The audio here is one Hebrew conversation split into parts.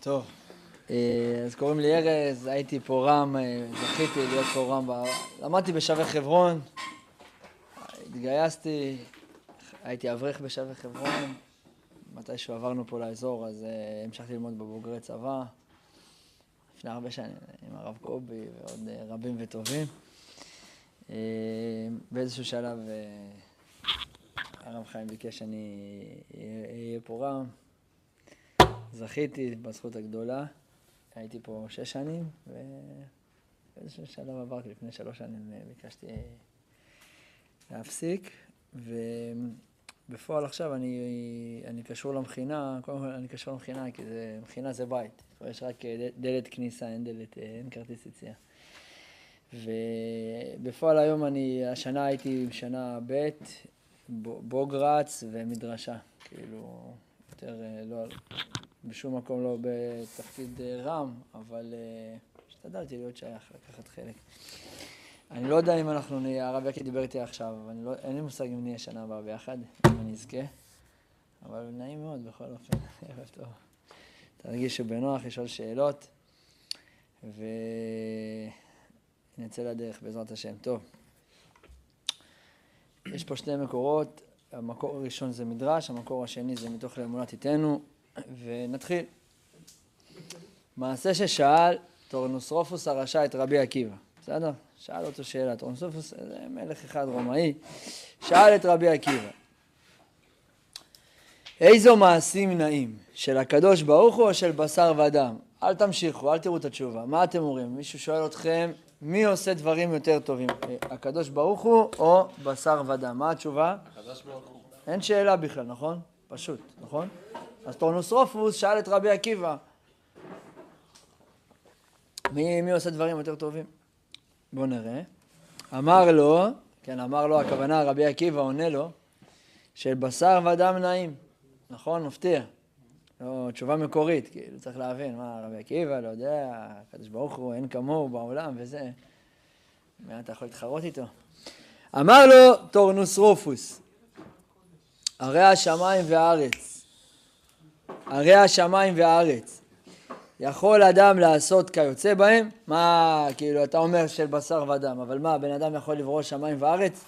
טוב, אה, אז קוראים לי ארז, הייתי פה רם, אה, זכיתי להיות פה רם. למדתי בשבי חברון, התגייסתי, הייתי אברך בשבי חברון, מתישהו עברנו פה לאזור, אז uh, המשכתי ללמוד בבוגרי צבא, לפני הרבה שנים, עם הרב קובי ועוד רבים וטובים. באיזשהו שלב הרב חיים ביקש שאני אהיה פה רם. זכיתי בזכות הגדולה, הייתי פה שש שנים, ובאיזשהו שלב עברתי, לפני שלוש שנים ביקשתי להפסיק, ובפועל עכשיו אני, אני קשור למכינה, קודם כל אני קשור למכינה, כי זה, מכינה זה בית, יש רק דלת כניסה, אין דלת, אין כרטיס יציאה. ובפועל היום אני, השנה הייתי שנה ב', בוגרץ ומדרשה, כאילו, יותר לא, בשום מקום לא בתפקיד אה, רם, אבל אה, השתדלתי להיות שייך, לקחת חלק. אני לא יודע אם אנחנו נהיה, הרב יקי דיבר איתי עכשיו, אבל לא, אין לי מושג אם נהיה שנה הבאה ביחד, אם אני אזכה, אבל נעים מאוד בכל אופן, ערב טוב. תרגישו בנוח לשאול שאלות, ונצא לדרך בעזרת השם. טוב, יש פה שני מקורות, המקור הראשון זה מדרש, המקור השני זה מתוך לאמונת עיתנו, ונתחיל. מעשה ששאל טורנוסרופוס הרשע את רבי עקיבא, בסדר? שאל אותו שאלה, טורנוסרופוס זה מלך אחד רומאי, שאל את רבי עקיבא, איזו מעשים נאים, של הקדוש ברוך הוא או של בשר ודם? אל תמשיכו, אל תראו את התשובה. מה אתם אומרים? מישהו שואל אתכם, מי עושה דברים יותר טובים, הקדוש ברוך הוא או בשר ודם? מה התשובה? הקדוש ברוך הוא. אין שאלה בכלל, נכון? פשוט, נכון? אז טורנוסרופוס שאל את רבי עקיבא, מי, מי עושה דברים יותר טובים? בואו נראה. אמר לו, כן, אמר לו, הכוונה רבי עקיבא עונה לו, של בשר ודם נעים. נכון? מפתיע. לא, תשובה מקורית, כאילו, צריך להבין, מה, רבי עקיבא, לא יודע, הקדוש ברוך הוא, אין כמוהו בעולם וזה. מה אתה יכול להתחרות איתו? אמר לו טורנוסרופוס, הרי השמיים והארץ הרי השמיים והארץ. יכול אדם לעשות כיוצא בהם? מה, כאילו, אתה אומר של בשר ודם, אבל מה, בן אדם יכול לברוא שמיים וארץ?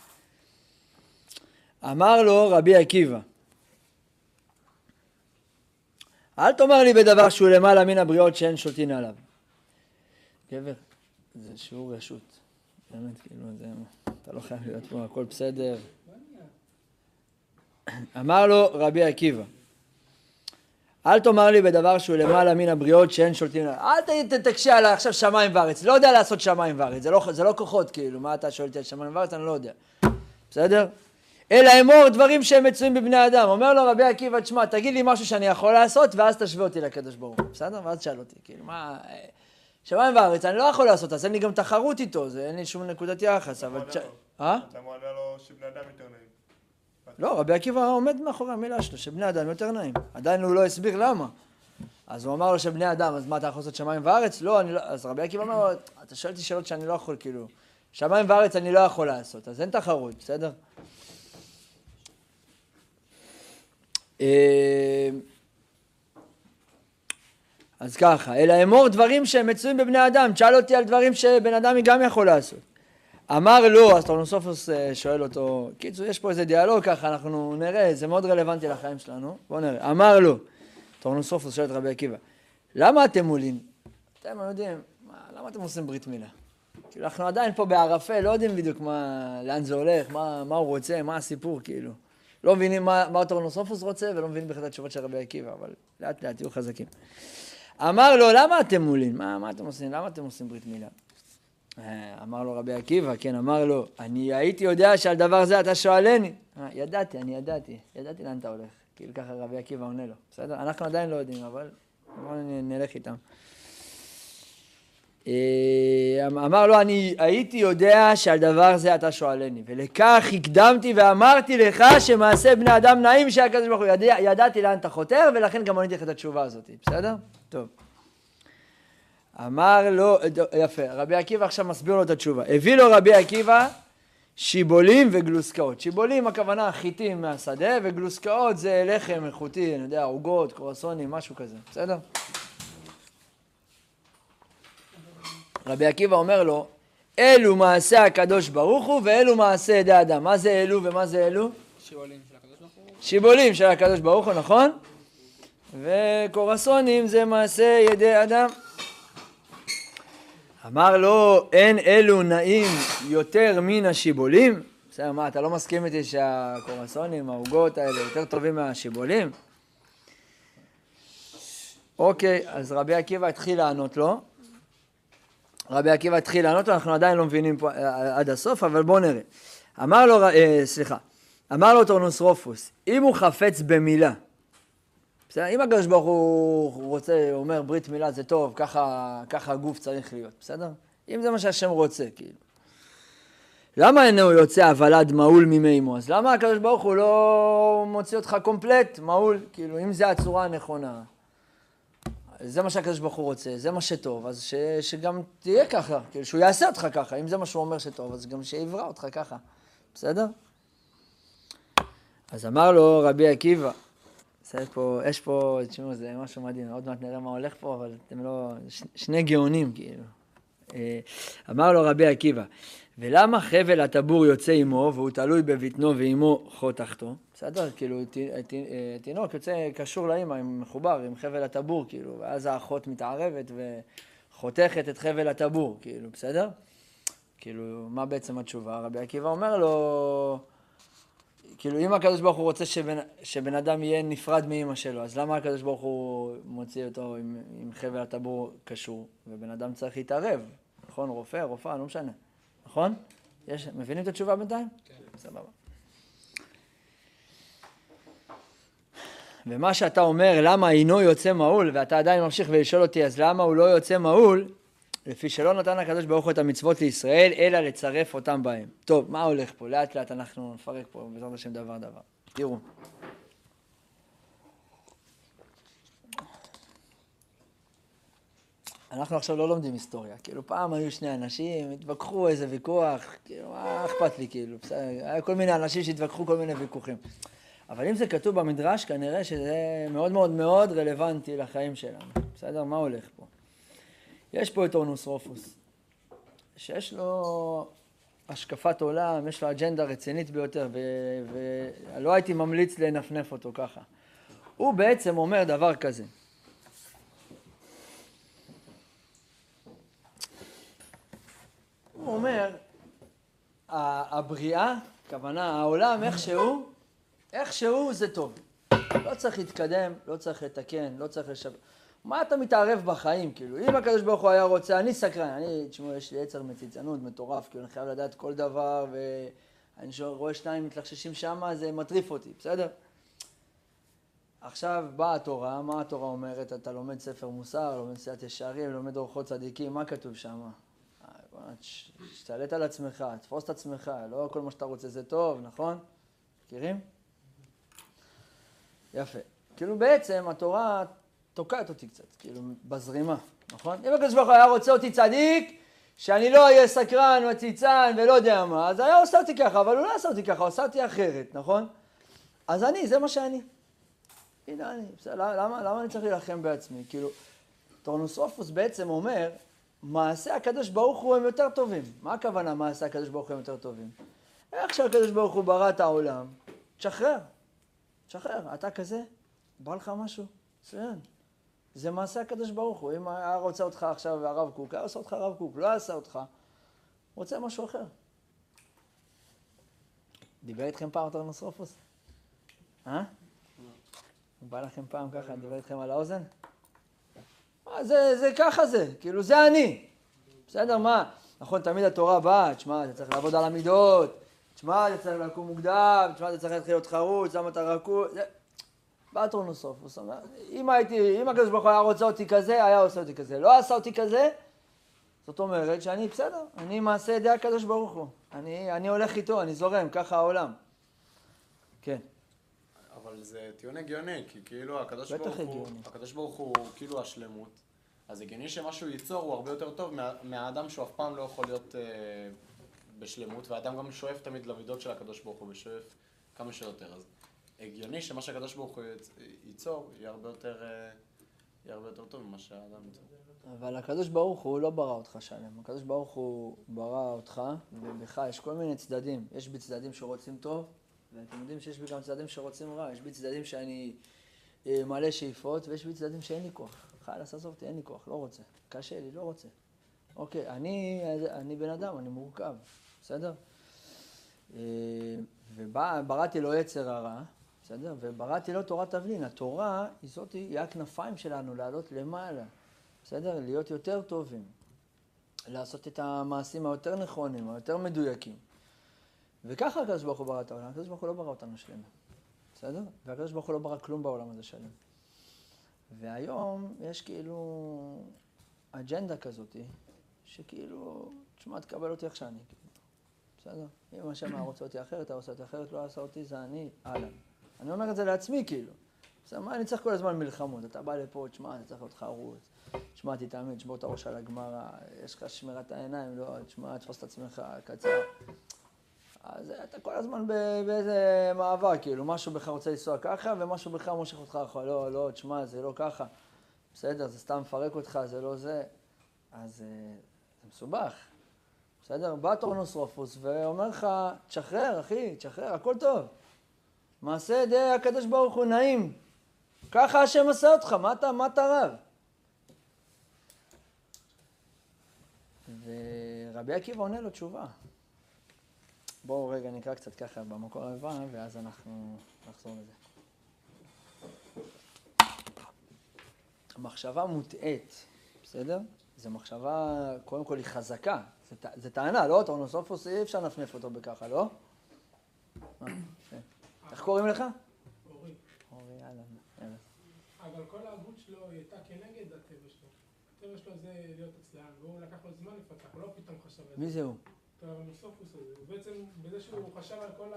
אמר לו רבי עקיבא, אל תאמר לי בדבר שהוא למעלה מן הבריות שאין שולטין עליו. גבר, זה שיעור רשות. באמת, כאילו, זה, אתה לא חייב להיות פה, הכל בסדר. אמר לו רבי עקיבא, אל תאמר לי בדבר שהוא למעלה מן הבריות שאין שולטים עליו. אל תקשה עליי עכשיו שמיים וארץ. לא יודע לעשות שמיים וארץ. זה לא, זה לא כוחות כאילו. מה אתה שואל אותי על שמיים וארץ? אני לא יודע. בסדר? אלא אמור דברים שהם מצויים בבני אדם. אומר לו רבי עקיבא, תשמע, תגיד לי משהו שאני יכול לעשות, ואז תשווה אותי לקדוש ברוך הוא. בסדר? ואז תשאל אותי. כאילו, מה... שמיים וארץ, אני לא יכול לעשות, אז אין לי גם תחרות איתו, זה אין לי שום נקודת יחס, אבל... אה? אתה מעלה לו שבני אדם יותר נעים. לא, רבי עקיבא עומד מאחורי המילה שלו, שבני אדם יותר נעים. עדיין הוא לא הסביר למה. אז הוא אמר לו שבני אדם, אז מה, אתה יכול לעשות שמיים וארץ? לא, אני לא... אז רבי עקיבא אמר, אתה שואל אותי שאלות שאני לא יכול, כאילו... שמיים וארץ אני לא יכול לעשות, אז אין תחרות, בסדר? אה, אז ככה, אלא אמור דברים שהם מצויים בבני אדם, תשאל אותי על דברים שבן אדם גם יכול לעשות. אמר לו, אז טורנוסרופוס אה, שואל אותו, קיצור, יש פה איזה דיאלוג ככה, אנחנו נראה, זה מאוד רלוונטי לחיים שלנו, בואו נראה. אמר לו, טורנוסרופוס שואל את רבי עקיבא, למה אתם מולים? אתם יודעים, מה, למה אתם עושים ברית מילה? כאילו, אנחנו עדיין פה בערפל, לא יודעים בדיוק מה, לאן זה הולך, מה, מה הוא רוצה, מה הסיפור, כאילו. לא מבינים מה, מה טורנוסרופוס רוצה, ולא מבינים בכלל את התשובות של רבי עקיבא, אבל לאט לאט תהיו חזקים. אמר לו, למה אתם מולים? מה, מה אתם עושים? למה אתם עושים ברית מילה? אה, אמר לו רבי עקיבא, כן, אמר לו, אני הייתי יודע שעל דבר זה אתה שואלני. אה, ידעתי, אני ידעתי, ידעתי לאן אתה הולך. כאילו ככה רבי עקיבא עונה לו. בסדר? אנחנו עדיין לא יודעים, אבל בואו נלך איתם. אה, אמר לו, אני הייתי יודע שעל דבר זה אתה שואלני, ולכך הקדמתי ואמרתי לך שמעשה בני אדם נעים שהקדוש ברוך הוא ידע, ידעתי לאן אתה חותר, ולכן גם עניתי לך את התשובה הזאת, בסדר? טוב. אמר לו, יפה, רבי עקיבא עכשיו מסביר לו את התשובה. הביא לו רבי עקיבא שיבולים וגלוסקאות. שיבולים הכוונה חיטים מהשדה, וגלוסקאות זה לחם איכותי, אני יודע, עוגות, קרואסונים, משהו כזה, בסדר? רבי עקיבא אומר לו, אלו מעשה הקדוש ברוך הוא ואלו מעשה ידי אדם. מה זה אלו ומה זה אלו? שיעולים של הקדוש ברוך הוא. שיבולים של הקדוש ברוך הוא, נכון? וקורסונים זה מעשה ידי אדם. אמר לו, אין אלו נעים יותר מן השיבולים? בסדר, מה, אתה לא מסכים איתי שהקורסונים, העוגות האלה, יותר טובים מהשיבולים? אוקיי, אז רבי עקיבא התחיל לענות לו. רבי עקיבא התחיל לענות לו, אנחנו עדיין לא מבינים פה אה, עד הסוף, אבל בואו נראה. אמר לו, אה, סליחה, אמר לו טורנוס אם הוא חפץ במילה, בסדר, אם הקדוש ברוך הוא רוצה, אומר ברית מילה זה טוב, ככה, ככה הגוף צריך להיות, בסדר? אם זה מה שהשם רוצה, כאילו. למה אינו יוצא הוולד מהול ממעי אמו? אז למה הקדוש ברוך הוא לא מוציא אותך קומפלט, מהול? כאילו, אם זה הצורה הנכונה, זה מה שהקדוש ברוך הוא רוצה, זה מה שטוב, אז ש, שגם תהיה ככה, כאילו, שהוא יעשה אותך ככה, אם זה מה שהוא אומר שטוב, אז גם שיברא אותך ככה, בסדר? אז אמר לו רבי עקיבא, פה, יש פה, תשמעו, זה משהו מדהים, עוד מעט נראה מה הולך פה, אבל אתם לא, ש, שני גאונים, כאילו. אה, אמר לו רבי עקיבא, ולמה חבל הטבור יוצא עמו והוא תלוי בבטנו ועמו חותכתו? בסדר, כאילו אה, תינוק יוצא קשור לאמא, מחובר עם חבל הטבור, כאילו, ואז האחות מתערבת וחותכת את חבל הטבור, כאילו, בסדר? כאילו, מה בעצם התשובה? רבי עקיבא אומר לו, כאילו, אם הקדוש ברוך הוא רוצה שבן, שבן אדם יהיה נפרד מאמא שלו, אז למה הקדוש ברוך הוא מוציא אותו עם, עם חבל הטבור קשור, ובן אדם צריך להתערב, נכון? רופא, רופאה, לא משנה. נכון? יש, מבינים את התשובה בינתיים? כן. סבבה. ומה שאתה אומר, למה אינו יוצא מעול, ואתה עדיין ממשיך ולשאול אותי, אז למה הוא לא יוצא מעול? לפי שלא נתן הקדוש ברוך הוא את המצוות לישראל, אלא לצרף אותם בהם. טוב, מה הולך פה? לאט לאט אנחנו נפרק פה, בעזרת השם דבר דבר. תראו. אנחנו עכשיו לא לומדים היסטוריה. כאילו, פעם היו שני אנשים, התווכחו איזה ויכוח, כאילו, מה אכפת לי, כאילו, בסדר, היה כל מיני אנשים שהתווכחו כל מיני ויכוחים. אבל אם זה כתוב במדרש, כנראה שזה מאוד מאוד מאוד רלוונטי לחיים שלנו. בסדר? מה הולך פה? יש פה את אונוס רופוס, שיש לו השקפת עולם, יש לו אג'נדה רצינית ביותר, ולא הייתי ממליץ לנפנף אותו ככה. הוא בעצם אומר דבר כזה. הוא אומר, הבריאה, הכוונה העולם איכשהו, איכשהו זה טוב. לא צריך להתקדם, לא צריך לתקן, לא צריך לשב... מה אתה מתערב בחיים, כאילו? אם הקדוש ברוך הוא היה רוצה, אני סקרן, אני, תשמעו, יש לי יצר מציצנות מטורף, כאילו, אני חייב לדעת כל דבר, ואני רואה שניים מתלחששים שמה, זה מטריף אותי, בסדר? עכשיו באה התורה, מה התורה אומרת? אתה לומד ספר מוסר, לומד סיעת ישרים, לומד אורחות צדיקים, מה כתוב שם? תשתלט על עצמך, תפוס את עצמך, לא כל מה שאתה רוצה זה טוב, נכון? מכירים? יפה. כאילו בעצם התורה תוקעת אותי קצת, כאילו בזרימה, נכון? אם הקדוש ברוך הוא היה רוצה אותי צדיק, שאני לא אהיה סקרן וציצן ולא יודע מה, אז היה עושה אותי ככה, אבל הוא לא עשה אותי ככה, הוא עשה אותי אחרת, נכון? אז אני, זה מה שאני. הנה אני, בסדר, למה, למה אני צריך להילחם בעצמי? כאילו, טורנוסופוס בעצם אומר, מעשה הקדוש ברוך הוא הם יותר טובים. מה הכוונה מעשה הקדוש ברוך הוא הם יותר טובים? איך שהקדוש ברוך הוא ברא את העולם, תשחרר, תשחרר. אתה כזה, בא לך משהו? מצוין. זה מעשה הקדוש ברוך הוא. אם היה רוצה אותך עכשיו הרב קוק, היה עושה אותך הרב קוק, לא עשה אותך, רוצה משהו אחר. דיבר איתכם פעם טרנוסרופוס? אה? בא לכם פעם ככה, דיבר איתכם על האוזן? זה, זה ככה זה, כאילו זה אני. בסדר, מה? נכון, תמיד התורה באה, תשמע, אתה צריך לעבוד על המידות, תשמע, אתה צריך לקום מוקדם, תשמע, אתה צריך להתחיל להיות חרוץ, למה אתה רכות, אומר, אם הייתי, אם הקדוש ברוך הוא היה רוצה אותי כזה, היה עושה אותי כזה. לא עשה אותי כזה, זאת אומרת שאני בסדר, אני מעשה ידי הקדוש ברוך הוא. אני, אני הולך איתו, אני זורם, ככה העולם. כן. אבל זה טיעון הגיוני, כי כאילו הקדוש ברוך הוא, הקדוש ברוך הוא כאילו השלמות, אז הגיוני שמשהו ייצור הוא הרבה יותר טוב מה, מהאדם שהוא אף פעם לא יכול להיות אה, בשלמות, והאדם גם שואף תמיד למידות של הקדוש ברוך הוא ושואף כמה שיותר. אז הגיוני שמה שהקדוש ברוך הוא ייצור יהיה הרבה יותר, אה, יהיה הרבה יותר טוב ממה שהאדם יצר. אבל הקדוש ברוך הוא לא ברא אותך שלם. הקדוש ברוך הוא ברא אותך, ובך יש כל מיני צדדים. יש בי צדדים שרוצים טוב, ואתם יודעים שיש בי גם צדדים שרוצים רע. יש בי צדדים שאני אה, מלא שאיפות, ויש בי צדדים שאין לי כוח. חלאס, עזוב אותי, אין לי כוח, לא רוצה. קשה לי, לא רוצה. אוקיי, אני, אני בן אדם, אני מורכב, בסדר? אה, ובראתי לו יצר הרע, בסדר? ובראתי לו תורת תבלין. התורה היא זאת, היא הכנפיים שלנו לעלות למעלה, בסדר? להיות יותר טובים. לעשות את המעשים היותר נכונים, היותר מדויקים. וככה הקדוש ברוך הוא ברא את העולם. הקדוש ברוך הוא לא ברא אותנו שלמים, בסדר? והקדוש ברוך הוא לא ברא כלום בעולם הזה שלם. והיום יש כאילו אג'נדה כזאתי, שכאילו, תשמע, תקבל אותי איך שאני, כאילו. בסדר? אם השם היה רוצה אותי אחרת, היה עושה אותי אחרת, לא עשה אותי, זה אני, אהלן. אני אומר את זה לעצמי, כאילו. בסדר, מה אני צריך כל הזמן מלחמות? אתה בא לפה, תשמע, אני צריך להיות חרוץ. תשמע, תתאמן, תשבור את הראש על הגמרא, יש לך שמירת העיניים, לא, תשמע, תפוס את עצמך, קצר. אז אתה כל הזמן באיזה מעבר, כאילו, משהו בך רוצה לנסוע ככה, ומשהו בך מושך אותך אחורה. לא, לא, תשמע, זה לא ככה. בסדר, זה סתם מפרק אותך, זה לא זה. אז זה מסובך. בסדר? בא טורנוס רופוס ואומר לך, תשחרר, אחי, תשחרר, הכל טוב. מעשה ידי הקדוש ברוך הוא נעים. ככה השם עשה אותך, מה אתה, מה אתה רב? ורבי עקיבא עונה לו תשובה. בואו רגע נקרא קצת ככה במקור הבא, ואז אנחנו נחזור לזה. מחשבה מוטעית, בסדר? זו מחשבה, קודם כל היא חזקה. זה טענה, לא? טורנוסופוס אי אפשר לנפנף אותו בככה, לא? איך קוראים לך? אורי. אורי, יאללה, יאללה. אבל כל ההגות שלו הייתה כנגד הטבע שלו. הטבע שלו זה להיות עצלן, והוא לקח לו זמן לפתח, הוא לא פתאום חשב על זה. מי זה הוא? טורנוסרופוס הזה. הוא בעצם, בזה שהוא חשב על כל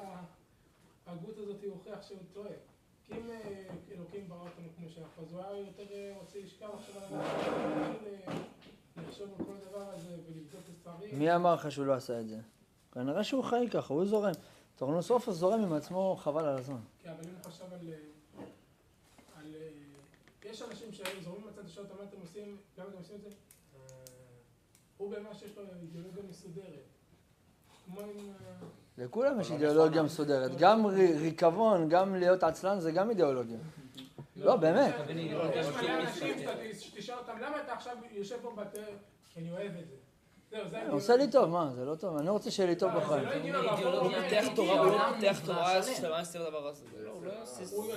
ההגות הזאת, הוא הוכיח שהוא טועה. כי אם אה, אלוקים ברא אותנו כמו שאנחנו, אז הוא היה יותר אה, רוצה לשכב עכשיו על הדבר, לחשוב על כל הדבר הזה ולבדוק את. מי אמר לך שהוא לא עשה את זה? כנראה שהוא חי ככה, הוא זורם. טורנוסרופוס זורם עם עצמו, חבל על הזמן. כן, אבל אם הוא חשב על... אה, על... יש אנשים שזורמים בצד השעות, מה אתם עושים, למה אתם עושים את זה? הוא באמת שיש לו אידיאולוגיה מסודרת. כמו עם... לכולם יש אידיאולוגיה מסודרת. גם ריקבון, גם להיות עצלן, זה גם אידיאולוגיה. לא, באמת. יש מלא אנשים שתשאל אותם, למה אתה עכשיו יושב פה בתה, כי אני אוהב את זה. עושה לי טוב, מה, זה לא טוב? אני רוצה שיהיה לי טוב בחיים. הוא פותח תורה, הוא לא פותח תורה שלמה סביב הדבר הזה.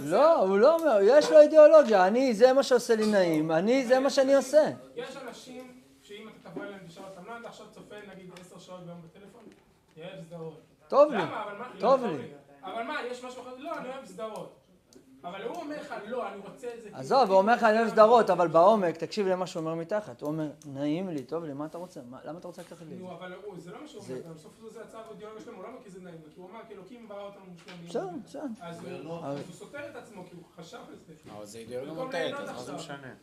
לא, הוא לא אומר, יש לו אידיאולוגיה, אני, זה מה שעושה לי נעים, אני, זה מה שאני עושה. יש אנשים שאם אתה תבוא אליהם ותשאל אותם, למה אתה עכשיו צופה נגיד עשר שעות ביום בטלפון? אני אוהב סדרות. טוב לי? טוב לי. אבל מה, יש משהו אחר? לא, אני אוהב סדרות. אבל הוא אומר לך, לא, אני רוצה את זה. עזוב, הוא אומר לך, אני אוהב סדרות, אבל בעומק, תקשיב למה שהוא אומר מתחת. הוא אומר, נעים לי, טוב לי, מה אתה רוצה? למה אתה רוצה לקחת לי את זה? נו, אבל זה לא מה שהוא אומר, בסוף זה הצעה הוא לא אומר כי זה נעים לו, כי הוא אמר, כי אלוקים ברא אותנו מושלמים. בסדר, בסדר. אז הוא סותר את עצמו, כי הוא חשב על זה. אבל זה אידיאולוגיה מוטעית, אז מה זה משנה?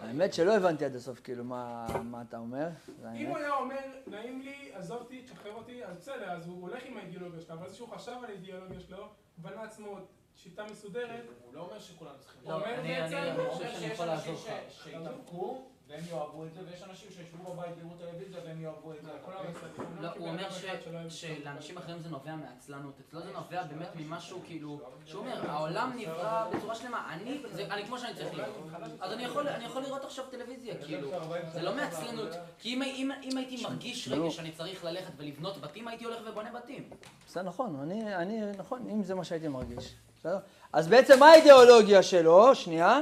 האמת שלא הבנתי עד הסוף, כאילו, מה אתה אומר. אם הוא היה אומר, נעים לי, עזוב אותי, תשחרר אותי, אז בסדר, אז הוא הולך עם האידיאולוגיה שלו, אבל זה שהוא חשב על האידיאולוגיה שלו, בנה עצמו שיטה מסודרת. הוא לא אומר שכולנו צריכים... הוא אומר בעצם... אני חושב שיש אנשים שיתאפקו והם יאהבו את זה, ויש אנשים שישבו בבית ויראו טלוויזיה והם יאהבו את זה. לא, הוא אומר שלאנשים אחרים זה נובע מעצלנות. אצלו זה נובע באמת ממשהו כאילו... שהוא אומר, העולם נברא בצורה שלמה. אני כמו שאני צריך לראות. אז אני יכול לראות עכשיו טלוויזיה, כאילו. זה לא מעצלנות. כי אם הייתי מרגיש רגע שאני צריך ללכת ולבנות בתים, הייתי הולך ובונה בתים. זה נכון, אני, נכון, אם זה מה שהייתי מרגיש. בסדר? אז בעצם מה האידיאולוגיה שלו? שנייה.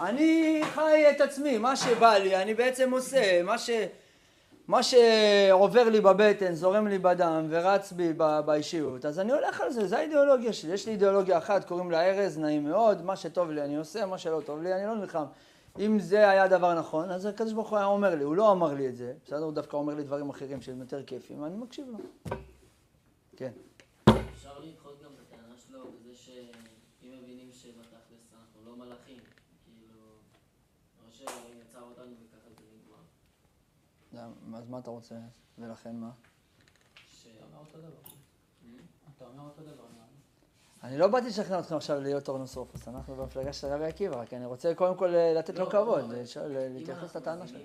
אני חי את עצמי, מה שבא לי, אני בעצם עושה, מה, ש... מה שעובר לי בבטן, זורם לי בדם ורץ בי באישיות, אז אני הולך על זה, זה האידיאולוגיה שלי. יש לי אידיאולוגיה אחת, קוראים לה ארז, נעים מאוד, מה שטוב לי אני עושה, מה שלא טוב לי אני לא נלחם. אם זה היה דבר נכון, אז הקדוש ברוך הוא היה אומר לי, הוא לא אמר לי את זה, בסדר? הוא דווקא אומר לי דברים אחרים שהם יותר כיפים, אני מקשיב לו. כן. אפשר לדחות גם את הטענה שלו בזה שאם מבינים שבתכלס אנחנו לא מלאכים, כאילו, או שיצר אותנו וככה זה נגמר. אז מה אתה רוצה? ולכן מה? אני לא באתי לשכנע אתכם עכשיו להיות אורנוסופוס, אנחנו במפלגה של רבי עקיבא, רק אני רוצה קודם כל אה, לתת לו כבוד, להתייחס לטענה שלו.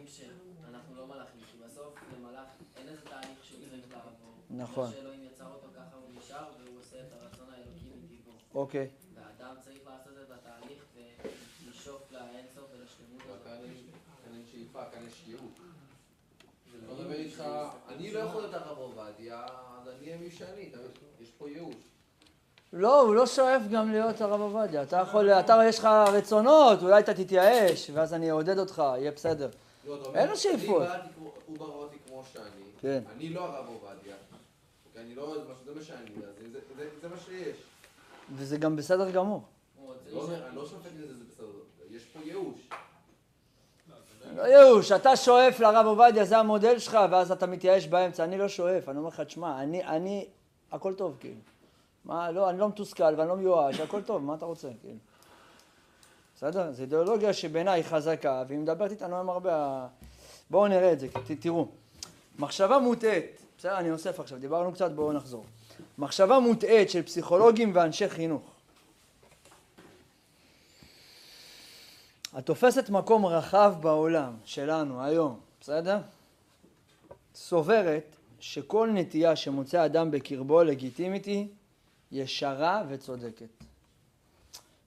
אנחנו לא מלאכים, כי בסוף למלאך אין איזה תהליך שהוא צריך לעבור. נכון. שאלוהים יצר אותו ככה הוא נשאר והוא עושה את הרצון האלוקי מטבעו. אוקיי. והאדם צריך לעשות את התהליך ולשאוף לאינסוף ולשלמות הזאת. כאן אין שאיפה, כאן יש ייעוד. אני מדבר איתך, אני לא יכול להיות הרב עובדיה, אז אני אהיה מי שאני, יש פה ייאוש. לא, הוא לא שואף גם להיות הרב עובדיה. אתה יכול, אתה יש לך רצונות, אולי אתה תתייאש, ואז אני אעודד אותך, יהיה בסדר. לא, אין לו שאיפות. הוא ברא אותי כמו שאני. כן. אני לא הרב עובדיה. כי אני לא, זה מה שאני, זה מה שיש. וזה גם בסדר גמור. לא, אני לא שופט לזה, זה בסדר. יש פה ייאוש. ייאוש, אתה שואף לרב עובדיה, זה המודל שלך, ואז אתה מתייאש באמצע. אני לא שואף, אני אומר לך, תשמע, אני, אני, הכל טוב, כאילו. מה, לא, אני לא מתוסכל ואני לא מיואש, הכל טוב, מה אתה רוצה, כאילו. בסדר? זו אידיאולוגיה שבעיניי חזקה, והיא מדברת איתנו היום הרבה... בואו נראה את זה, ת, תראו. מחשבה מוטעית, בסדר? אני אוסף עכשיו, דיברנו קצת, בואו נחזור. מחשבה מוטעית של פסיכולוגים ואנשי חינוך. התופסת מקום רחב בעולם שלנו היום, בסדר? סוברת שכל נטייה שמוצא אדם בקרבו לגיטימית היא ישרה וצודקת.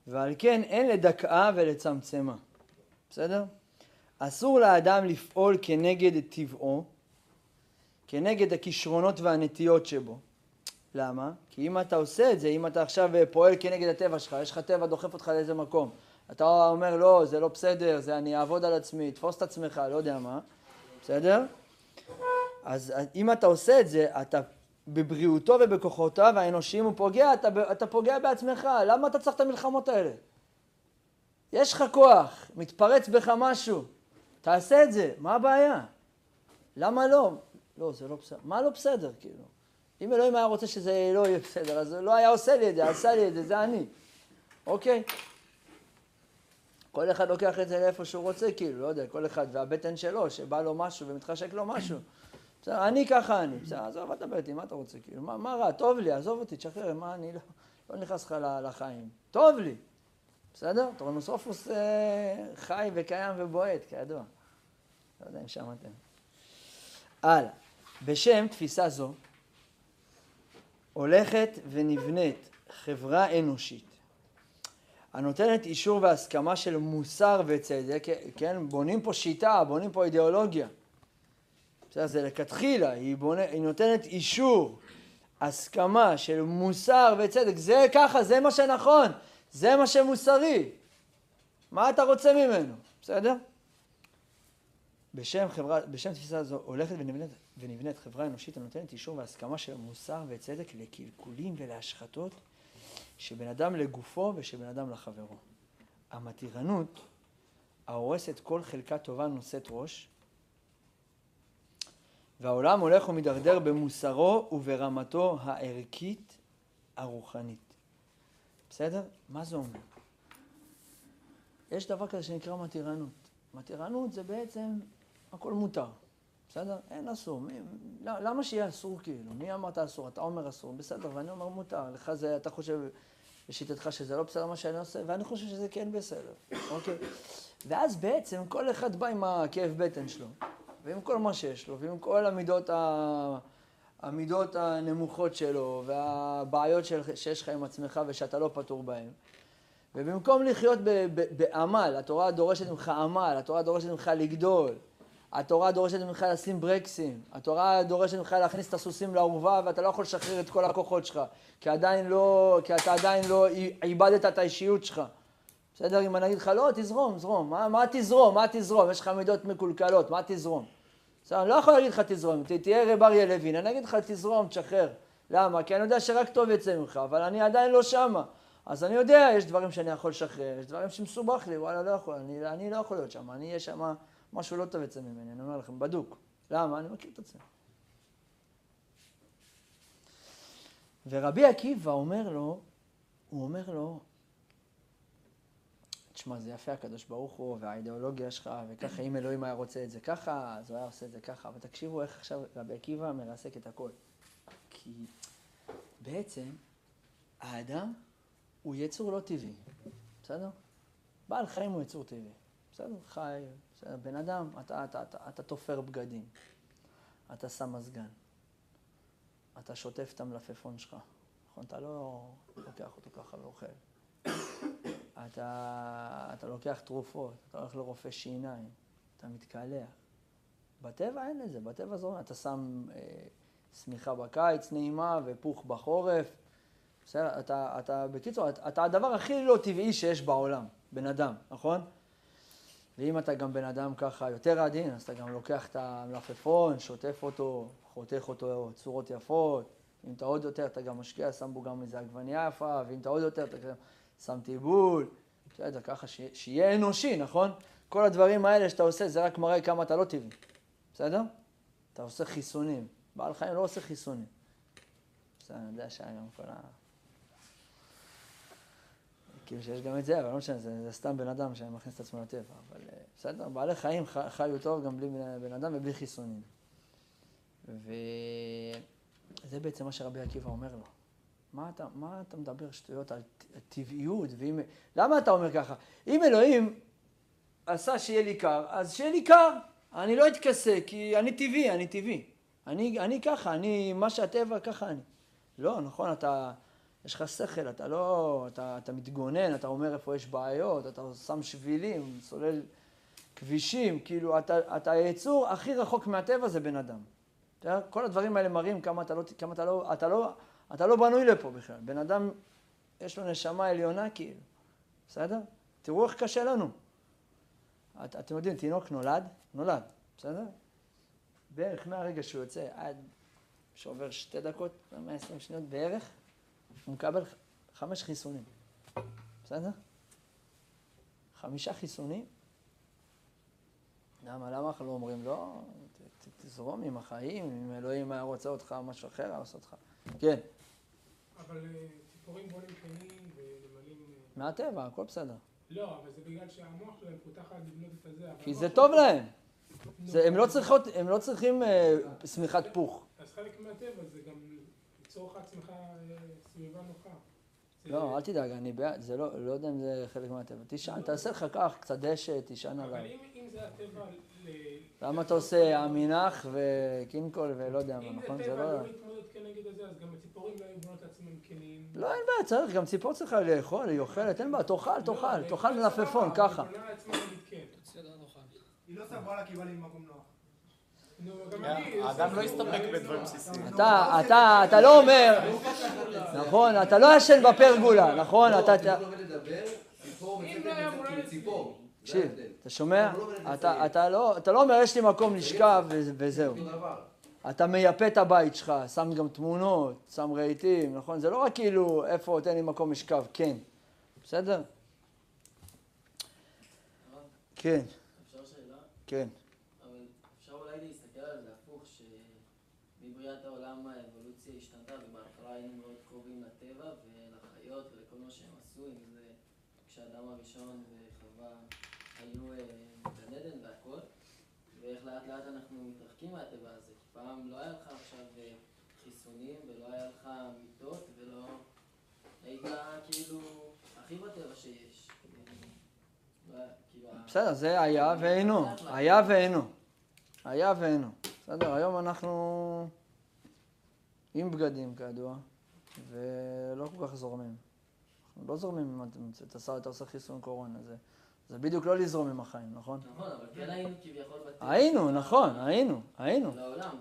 ועל כן אין לדכאה ולצמצמה, בסדר? אסור לאדם לפעול כנגד טבעו, כנגד הכישרונות והנטיות שבו. למה? כי אם אתה עושה את זה, אם אתה עכשיו פועל כנגד הטבע שלך, יש לך טבע דוחף אותך לאיזה מקום, אתה אומר לא, זה לא בסדר, זה אני אעבוד על עצמי, תפוס את עצמך, לא יודע מה, בסדר? אז אם אתה עושה את זה, אתה בבריאותו ובכוחותיו האנושיים הוא פוגע, אתה, אתה פוגע בעצמך, למה אתה צריך את המלחמות האלה? יש לך כוח, מתפרץ בך משהו, תעשה את זה, מה הבעיה? למה לא? לא, זה לא בסדר. מה לא בסדר, כאילו? אם אלוהים היה רוצה שזה לא יהיה בסדר, אז לא היה עושה לי את זה, עשה לי את זה, זה אני. אוקיי? כל אחד לוקח את זה לאיפה שהוא רוצה, כאילו, לא יודע, כל אחד והבטן שלו, שבא לו משהו ומתחשק לו משהו. בסדר, אני ככה אני, בסדר, עזוב, אל תדבר איתי, מה אתה רוצה, כאילו, מה, מה רע, טוב לי, עזוב אותי, תשחרר, מה, אני לא, לא נכנס לך לחיים. טוב לי, בסדר? טורנוסופוס אה, חי וקיים ובועט, כידוע. לא יודע אם שמעתם. הלאה. בשם תפיסה זו, הולכת ונבנית חברה אנושית הנותנת אישור והסכמה של מוסר וצדק, כן, בונים פה שיטה, בונים פה אידיאולוגיה. בסדר, זה לכתחילה, היא, בונה, היא נותנת אישור, הסכמה של מוסר וצדק, זה ככה, זה מה שנכון, זה מה שמוסרי. מה אתה רוצה ממנו, בסדר? בשם, חברה, בשם תפיסה זו הולכת ונבנית, ונבנית חברה אנושית הנותנת אישור והסכמה של מוסר וצדק לקלקולים ולהשחתות שבין אדם לגופו ושבין אדם לחברו. המתירנות ההורסת כל חלקה טובה נושאת ראש, והעולם הולך ומידרדר במוסרו וברמתו הערכית הרוחנית. בסדר? מה זה אומר? יש דבר כזה שנקרא מתירנות. מתירנות זה בעצם הכל מותר, בסדר? אין אסור. מי, למה שיהיה אסור כאילו? מי אמרת אסור? אתה אומר אסור, בסדר, ואני אומר מותר. לך זה, אתה חושב לשיטתך שזה לא בסדר מה שאני עושה, ואני חושב שזה כן בסדר, אוקיי? ואז בעצם כל אחד בא עם הכאב בטן שלו, ועם כל מה שיש לו, ועם כל המידות, ה... המידות הנמוכות שלו, והבעיות של... שיש לך עם עצמך ושאתה לא פטור בהן. ובמקום לחיות בעמל, התורה דורשת ממך עמל, התורה דורשת ממך לגדול, התורה דורשת ממך לשים ברקסים, התורה דורשת ממך להכניס את הסוסים לאורווה ואתה לא יכול לשחרר את כל הכוחות שלך, כי עדיין לא, כי אתה עדיין לא איבדת את האישיות שלך. בסדר? אם אני אגיד לך, לא, תזרום, זרום. מה, מה תזרום? מה תזרום? יש לך מידות מקולקלות, מה תזרום? בסדר, אני לא יכול להגיד לך תזרום, תהיה רב אריה לוין, אני אגיד לך תזרום, תשחרר. למה? כי אני יודע שרק טוב יצא ממך, אבל אני עדיין לא שמה. אז אני יודע, יש דברים שאני יכול לשחרר, יש דברים שמסובך לי, וואלה, לא יכול, אני, אני לא יכול להיות שם, אני אהיה שם, משהו לא טוב יצא ממני, אני אומר לכם, בדוק. למה? אני מכיר את עצמי. ורבי עקיבא אומר לו, הוא אומר לו, תשמע, זה יפה הקדוש ברוך הוא, והאידיאולוגיה שלך, וככה, אם אלוהים היה רוצה את זה ככה, אז הוא היה עושה את זה ככה. אבל תקשיבו איך עכשיו רבי עקיבא מרסק את הכל. כי בעצם, האדם הוא יצור לא טבעי, בסדר? בעל חיים הוא יצור טבעי, בסדר? חי? בן אדם, אתה, אתה, אתה, אתה תופר בגדים, אתה שם מזגן, אתה שוטף את המלפפון שלך, נכון? אתה לא לוקח אותו ככה ואוכל. אתה, אתה לוקח תרופות, אתה הולך לרופא שיניים, אתה מתקלח. בטבע אין לזה, בטבע זורם, אתה שם אה, שמיכה בקיץ נעימה ופוך בחורף. בסדר, אתה, אתה, בקיצור, אתה, אתה הדבר הכי לא טבעי שיש בעולם, בן אדם, נכון? ואם אתה גם בן אדם ככה יותר עדין, אז אתה גם לוקח את המלפפון, שוטף אותו, חותך אותו צורות יפות. אם אתה עוד יותר, אתה גם משקיע, שם בו גם איזה עגבנייה יפה, ואם אתה עוד יותר, אתה שם טיבול. בסדר, ככה ש... שיהיה אנושי, נכון? כל הדברים האלה שאתה עושה, זה רק מראה כמה אתה לא טבעי. בסדר? אתה עושה חיסונים. בעל חיים לא עושה חיסונים. בסדר, אני יודע שהיה גם כל ה... כאילו שיש גם את זה, אבל לא משנה, זה, זה סתם בן אדם שמכניס את עצמו לטבע. אבל אה, בסדר, בעלי חיים חיו טוב גם בלי בן אדם ובלי חיסונים. וזה בעצם מה שרבי עקיבא אומר לו. מה אתה, מה אתה מדבר שטויות על טבעיות? ואם... למה אתה אומר ככה? אם אלוהים עשה שיהיה לי קר, אז שיהיה לי קר. אני לא אתכסה, כי אני טבעי, אני טבעי. אני, אני ככה, אני, מה שהטבע, ככה אני. לא, נכון, אתה, יש לך שכל, אתה לא, אתה, אתה מתגונן, אתה אומר איפה יש בעיות, אתה שם שבילים, סולל כבישים, כאילו, אתה, אתה היצור הכי רחוק מהטבע זה בן אדם. כל הדברים האלה מראים כמה אתה לא, כמה אתה לא, אתה לא, אתה לא בנוי לפה בכלל. בן אדם, יש לו נשמה עליונה כאילו, בסדר? תראו איך קשה לנו. את, אתם יודעים, תינוק נולד, נולד, בסדר? בערך מהרגע שהוא יוצא עד שעובר שתי דקות, 120 שניות בערך, הוא מקבל חמש חיסונים, בסדר? חמישה חיסונים. למה? למה אנחנו לא אומרים לא? תזרום עם החיים, אם אלוהים היה רוצה אותך, משהו אחר היה עושה אותך. כן. אבל אה, ציפורים בונים קנים ונמלים... אה, מהטבע, הכל בסדר. לא, אבל זה בגלל שהמוח שלהם פותח עד לבנות את הזה. כי זה טוב להם. הם, לא צריכות, הם לא צריכים אה, שמיכת פוך. אז חלק מהטבע זה גם ליצור לך עצמך אה, סביבה נוחה. לא, אל תדאג, אני בעד, זה לא, לא יודע אם זה חלק מהטבע. תישן, תעשה לך כך, קצת דשא, תישן עליו. אבל אם זה הטבע... למה אתה עושה אמינח וקינקול ולא יודע מה, נכון? זה לא... אם זה טבע לא להתמודד כנגד הזה, אז גם הציפורים לא היו בונות לעצמם כלים. לא, אין בעיה, צריך, גם ציפור צריכה לאכול, היא אוכלת, אין בעיה, תאכל, תאכל, תאכל מלפפון, ככה. היא לא סברה לה כי בא לי מקום נוח. האדם לא יסתפק בדברים בסיסיים. אתה, אתה, אתה לא אומר, נכון, אתה לא ישן בפרגולה, נכון? אתה... תקשיב, אתה שומע? אתה לא אומר, יש לי מקום לשכב וזהו. אתה מייפה את הבית שלך, שם גם תמונות, שם רהיטים, נכון? זה לא רק כאילו, איפה, תן לי מקום לשכב, כן. בסדר? כן. אפשר שאלה? כן. אבל אפשר אולי להסתכל על זה הפוך, שמבריאת העולם האבולוציה השתנתה, ובהתחלה היינו מאוד קרובים לטבע ולחיות ולכל מה שהם עשו, אם זה כשאדם הראשון וחווה היו בגן עדן והכל, ואיך לאט אנחנו מתרחקים מהטבע הזה. פעם לא היה לך עכשיו חיסונים, ולא היה לך מיטות, ולא... היית כאילו הכי בטבע שיש. בסדר, זה היה ואינו. היה ואינו. היה ואינו. בסדר, היום אנחנו עם בגדים כידוע, ולא כל כך זורמים. אנחנו לא זורמים אם אתה עושה חיסון קורונה. זה, זה בדיוק לא לזרום עם החיים, נכון? נכון, אבל כן היינו כביכול בטבע. היינו, נכון, היינו, היינו.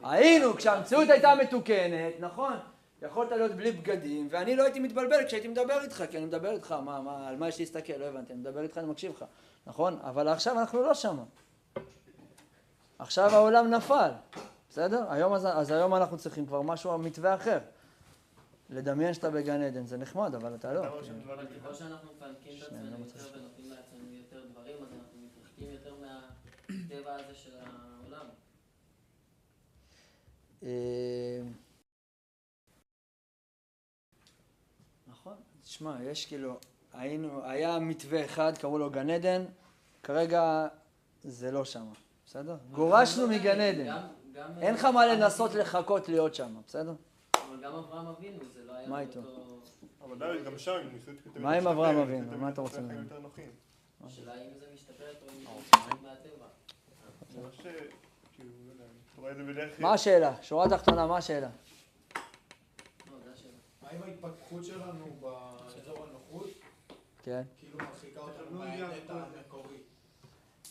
היינו, כשהמציאות הייתה מתוקנת, נכון. יכולת להיות בלי בגדים, ואני לא הייתי מתבלבל כשהייתי מדבר איתך, כי אני מדבר איתך, מה, מה, על מה יש להסתכל, לא הבנתי, אני מדבר איתך, אני מקשיב לך, נכון? אבל עכשיו אנחנו לא שמה. עכשיו העולם נפל, בסדר? היום, אז, אז היום אנחנו צריכים כבר משהו, מתווה אחר. לדמיין שאתה בגן עדן זה נחמד, אבל אתה לא. אבל ככל שאנחנו מפנקים את עצמנו יותר ונותנים לעצמנו יותר דברים, אז אנחנו מתרחקים יותר מהטבע הזה של העולם. נכון, תשמע, יש כאילו, היינו, היה מתווה אחד, קראו לו גן עדן, כרגע זה לא שם, בסדר? גורשנו מגן עדן. אין לך מה לנסות לחכות להיות שם, בסדר? אבל גם אברהם אבינו, זה לא היה... מה איתו? אבל דוד, גם שם הם ניסו את מה עם אברהם אבינו? מה אתה רוצה ממנו? ממנו? השאלה אם זה משתפר או אם זה מהטבע. זה מה ש... כאילו, את זה בדרך... מה השאלה? שורה תחתונה, מה השאלה? לא, עם ההתפתחות שלנו באזור הנוחות? כן. כאילו מרחיקה אותנו מהאמת המקורי.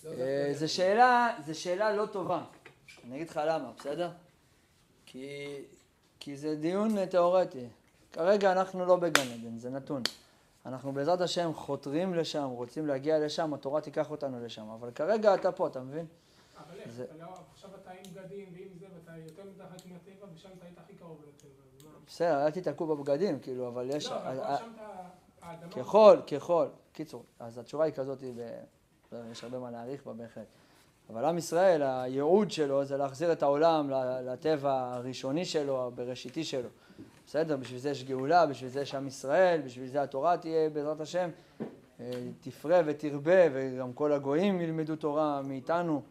אה, זו שאלה, זו שאלה לא טובה. אני אגיד לך למה, בסדר? כי, כי זה דיון תיאורטי. כרגע אנחנו לא בגן עדן, זה נתון. אנחנו בעזרת השם חותרים לשם, רוצים להגיע לשם, התורה תיקח אותנו לשם. אבל כרגע אתה פה, אתה מבין? אבל איך, לא- עכשיו אתה עם בגדים ועם זה, ואתה יותר מתחת מהטבע, ושם אתה היית הכי קרוב לטבע. בסדר, אל תיתקעו בבגדים, כאילו, אבל יש... לא, אבל אה, שם אתה... ככל, ככל. קיצור, אז התשובה היא כזאת, יש הרבה מה להעריך בה בהחלט. אבל עם ישראל, הייעוד שלו זה להחזיר את העולם לטבע הראשוני שלו, הבראשיתי שלו. בסדר? בשביל זה יש גאולה, בשביל זה יש עם ישראל, בשביל זה התורה תהיה בעזרת השם. אה, תפרה ותרבה, וגם כל הגויים ילמדו תורה מאיתנו.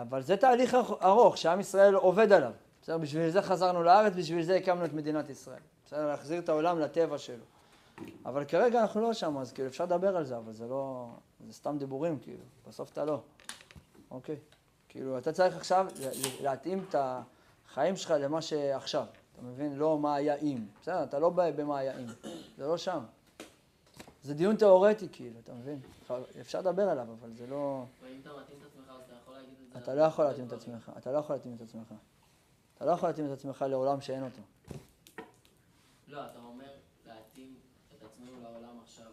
אבל זה תהליך ארוך- שעם ישראל עובד עליו. בסדר? בשביל זה חזרנו לארץ, בשביל זה הקמנו את מדינת ישראל. בסדר? להחזיר את העולם לטבע שלו. אבל כרגע אנחנו לא שם, אז כאילו אפשר לדבר על זה, אבל זה לא... זה סתם דיבורים, כאילו. בסוף אתה לא. אוקיי? כאילו, אתה צריך עכשיו להתאים את החיים שלך למה שעכשיו. אתה מבין? לא מה היה אם. בסדר, אתה לא במה היה אם. זה לא שם. זה דיון תיאורטי, כאילו, אתה מבין? אפשר לדבר עליו, אבל זה לא... אתה לא יכול להתאים את. עצמך. אתה לא יכול להתאים את עצמך. אתה לא יכול להתאים את עצמך לעולם שאין אותו. לא, אתה אומר להתאים את עצמנו לעולם עכשיו.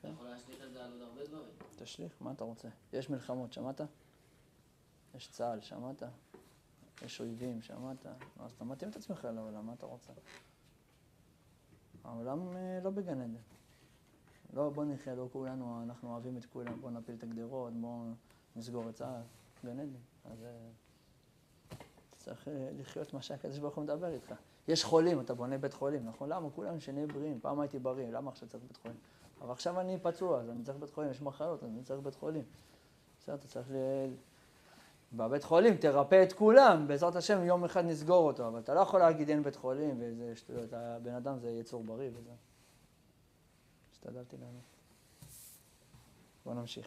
אתה יכול להשליך את זה על עוד הרבה דברים. תשליך, מה אתה רוצה? יש מלחמות, שמעת? יש צה"ל, שמעת? יש אויבים, שמעת? אז אתה מתאים את עצמך לעולם, מה אתה רוצה? העולם אה, לא בגן עדן. לא, בוא נחיה, לא כולנו, אנחנו אוהבים את כולם, בוא נפיל את הגדרות, בוא נסגור את צה"ל. גן עדן. אז אה, צריך אה, לחיות מה שהקדוש ברוך הוא מדבר איתך. יש חולים, אתה בונה בית חולים, נכון? למה? כולנו שנהיה בריאים. פעם הייתי בריא, למה עכשיו צריך בית חולים? אבל עכשיו אני פצוע, אז אני צריך בית חולים, יש מחלות, אז אני צריך בית חולים. בסדר, אתה צריך ל... בבית חולים תרפא את כולם, בעזרת השם יום אחד נסגור אותו, אבל אתה לא יכול להגיד אין בית חולים ואיזה שטויות, הבן אדם זה יצור בריא וזה. השתדלתי לענות. בוא נמשיך.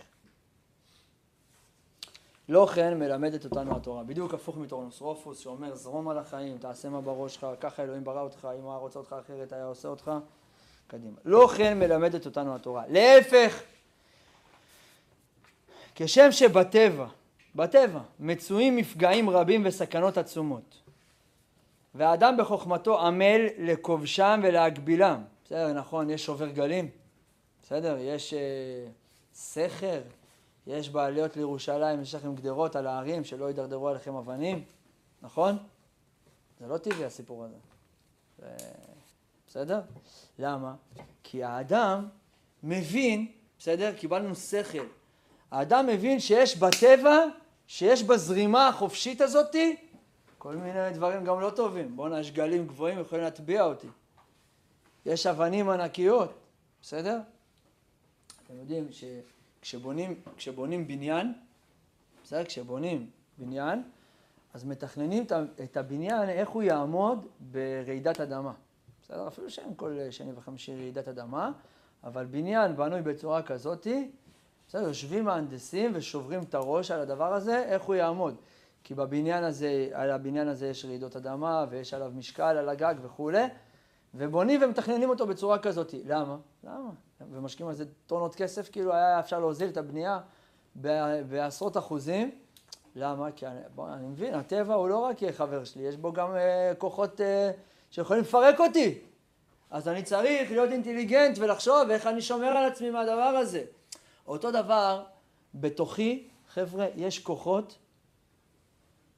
לא כן מלמדת אותנו התורה, בדיוק הפוך מטורנוסרופוס שאומר זרום על החיים, תעשה מה בראש שלך, ככה אלוהים ברא אותך, אם הוא היה רוצה אותך אחרת היה עושה אותך, קדימה. לא כן מלמדת אותנו התורה, להפך, כשם שבטבע, בטבע, מצויים מפגעים רבים וסכנות עצומות, והאדם בחוכמתו עמל לכובשם ולהגבילם, בסדר, נכון, יש שובר גלים, בסדר, יש אה, סכר, יש בעליות לירושלים, יש לכם גדרות על ההרים שלא ידרדרו עליכם אבנים, נכון? זה לא טבעי הסיפור הזה. זה... בסדר? למה? כי האדם מבין, בסדר? קיבלנו שכל. האדם מבין שיש בטבע, שיש בזרימה החופשית הזאתי, כל מיני דברים גם לא טובים. בואנה, יש גלים גבוהים, יכולים להטביע אותי. יש אבנים ענקיות, בסדר? אתם יודעים שכשבונים כשבונים בניין, בסדר? כשבונים בניין, אז מתכננים את הבניין, איך הוא יעמוד ברעידת אדמה. בסדר? אפילו שאין כל שני וחמישי רעידת אדמה, אבל בניין בנוי בצורה כזאתי, בסדר? יושבים מהנדסים ושוברים את הראש על הדבר הזה, איך הוא יעמוד. כי בבניין הזה, על הבניין הזה יש רעידות אדמה, ויש עליו משקל על הגג וכולי, ובונים ומתכננים אותו בצורה כזאת. למה? למה? ומשקיעים על זה טונות כסף, כאילו היה אפשר להוזיל את הבנייה בעשרות אחוזים. למה? כי אני, בוא, אני מבין, הטבע הוא לא רק חבר שלי, יש בו גם אה, כוחות אה, שיכולים לפרק אותי. אז אני צריך להיות אינטליגנט ולחשוב איך אני שומר על עצמי מהדבר הזה. אותו דבר, בתוכי, חבר'ה, יש כוחות,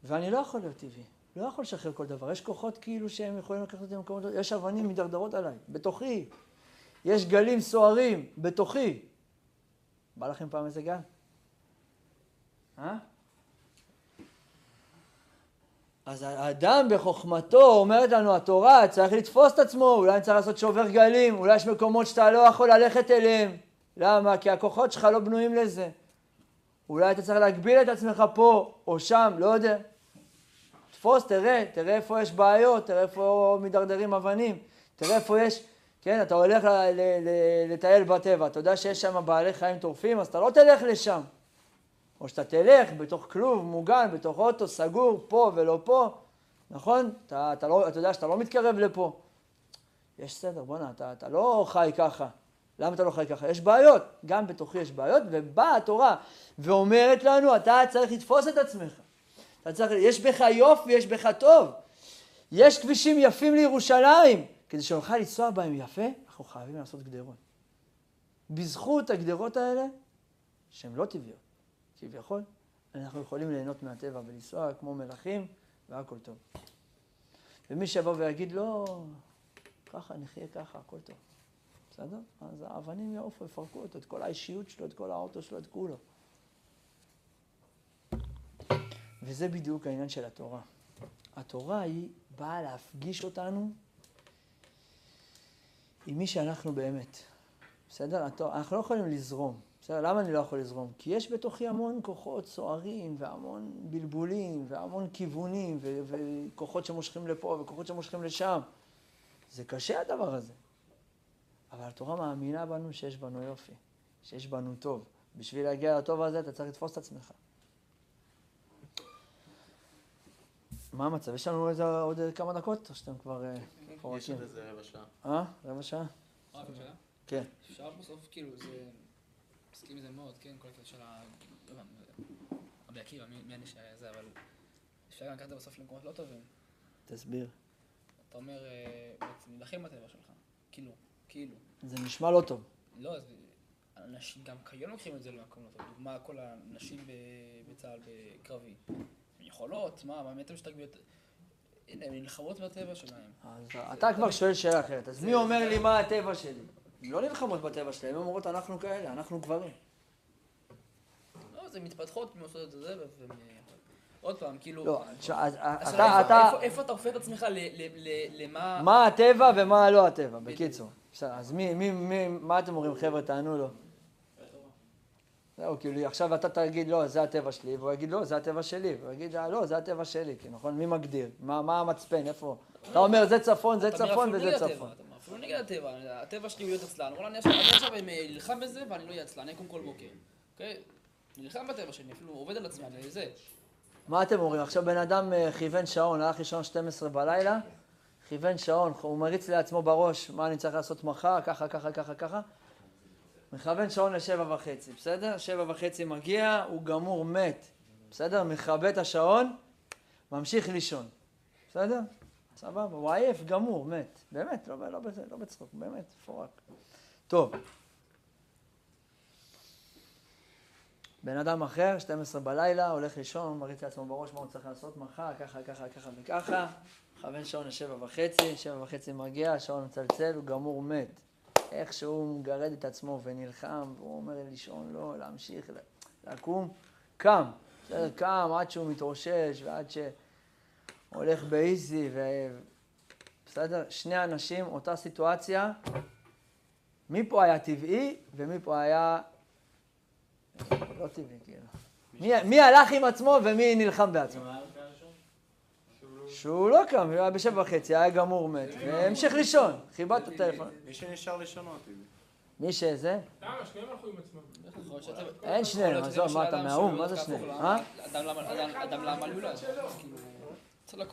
ואני לא יכול להיות טבעי. לא יכול לשחרר כל דבר. יש כוחות כאילו שהם יכולים לקחת אותי למקומות... יש אבנים מידרדרות עליי, בתוכי. יש גלים סוערים, בתוכי. בא לכם פעם איזה גל? אה? אז האדם בחוכמתו, אומרת לנו התורה, צריך לתפוס את עצמו, אולי צריך לעשות שובר גלים, אולי יש מקומות שאתה לא יכול ללכת אליהם. למה? כי הכוחות שלך לא בנויים לזה. אולי אתה צריך להגביל את עצמך פה או שם, לא יודע. תפוס, תראה, תראה איפה יש בעיות, תראה איפה מידרדרים אבנים. תראה איפה יש, כן, אתה הולך לטייל בטבע, אתה יודע שיש שם בעלי חיים טורפים, אז אתה לא תלך לשם. או שאתה תלך בתוך כלוב מוגן, בתוך אוטו סגור, פה ולא פה, נכון? אתה, אתה, לא, אתה יודע שאתה לא מתקרב לפה. יש סדר, בוא'נה, אתה, אתה לא חי ככה. למה אתה לא חי ככה? יש בעיות, גם בתוכי יש בעיות, ובאה התורה ואומרת לנו, אתה צריך לתפוס את עצמך. אתה צריך, יש בך יופי, יש בך טוב. יש כבישים יפים לירושלים. כדי שנוכל לנסוע בהם יפה, אנחנו חייבים לעשות גדרות. בזכות הגדרות האלה, שהן לא טבעיות, כביכול, אנחנו יכולים ליהנות מהטבע ולנסוע כמו מלכים, והכל טוב. ומי שיבוא ויגיד, לא, ככה נחיה ככה, הכל טוב. בסדר? אז האבנים יעופו, יפרקו אותו, את כל האישיות שלו, את כל האוטו שלו, את כולו. וזה בדיוק העניין של התורה. התורה היא באה להפגיש אותנו עם מי שאנחנו באמת. בסדר? אנחנו לא יכולים לזרום. בסדר? למה אני לא יכול לזרום? כי יש בתוכי המון כוחות סוערים, והמון בלבולים, והמון כיוונים, ו- וכוחות שמושכים לפה, וכוחות שמושכים לשם. זה קשה הדבר הזה. אבל התורה מאמינה בנו שיש בנו יופי, שיש בנו טוב. בשביל להגיע לטוב הזה אתה צריך לתפוס את עצמך. מה המצב? יש לנו איזה עוד כמה דקות, או שאתם כבר מפורקים? יש עוד איזה רבע שעה. אה? רבע שעה? רבע שעה? כן. אפשר בסוף, כאילו, זה... מסכים עם זה מאוד, כן, כל הקטע של ה... רבי עקיבא, מי אני שהיה זה, אבל אפשר גם לקחת בסוף למקומות לא טובים. תסביר. אתה אומר, בעצם, להילחם בטבע שלך. כאילו, כאילו. זה נשמע לא טוב. לא, אז אנשים גם כיום לוקחים את זה למקום לא טוב. דוגמה, כל הנשים בצה"ל בקרבי. יכולות, מה, מה באמת המשתגעויות? הנה, הן נלחמות בטבע שלהם. אז אתה כבר שואל שאלה אחרת, אז מי אומר לי מה הטבע שלי? הן לא נלחמות בטבע שלהם, הן אומרות אנחנו כאלה, אנחנו גברים. לא, זה מתפתחות, הן עושות את זה, עוד פעם, כאילו... לא, אתה... איפה אתה הופך את עצמך למה... מה הטבע ומה לא הטבע, בקיצור. אז מי, מה אתם אומרים, חבר'ה, תענו לו. זהו, כאילו, עכשיו אתה תגיד, לא, זה הטבע שלי, והוא יגיד, לא, זה הטבע שלי, והוא יגיד, לא, זה הטבע שלי, כי נכון, מי מגדיר? מה, מה המצפן, איפה? אתה אומר, זה צפון, זה צפון וזה צפון. אפילו נגד הטבע, הטבע שלי הוא להיות עצלן, אבל אני עכשיו נלחם בזה ואני לא אהיה עצלן, אני אקום כל בוקר, אוקיי? נלחם בטבע שלי, אפילו עובד על עצמי, אני זה. מה אתם אומרים? עכשיו בן אדם כיוון שעון, הלך לישון 12 בלילה, כיוון שעון, הוא מריץ לעצמו בראש מה אני צריך לעשות מחר, ככה, ככה, ככה, ככה. מכוון שעון לשבע וחצי, בסדר? שבע וחצי מגיע, הוא גמור, מת, בסדר? מכבה את השעון, ממשיך לישון, בסדר? סבבה, הוא עייף, גמור, מת. באמת, לא, לא, לא בצחוק, באמת, מפורק. טוב. בן אדם אחר, 12 בלילה, הולך לישון, מריץ לעצמו בראש מה הוא צריך לעשות מחר, ככה, ככה, ככה וככה. מכוון שעון לשבע וחצי, שבע וחצי מגיע, השעון מצלצל, הוא גמור, מת. איך שהוא מגרד את עצמו ונלחם, והוא אומר לי לישון לא, להמשיך, לקום, קם. בסדר, קם עד שהוא מתרושש ועד שהולך באיזי, ו... בסדר? שני אנשים, אותה סיטואציה, מי פה היה טבעי ומי פה היה לא טבעי, כאילו. מי, מי הלך עם עצמו ומי נלחם בעצמו? שהוא לא קם, הוא היה בשבע וחצי, היה גמור מת, והמשיך לישון, חיבת את הטלפון. מי שנשאר לישון אותי. מי שזה? למה? שניהם הלכו עם עצמם. אין שניהם, עזוב, מה אתה מהאו"ם? מה זה שניהם? אה? אדם למה לא שלו.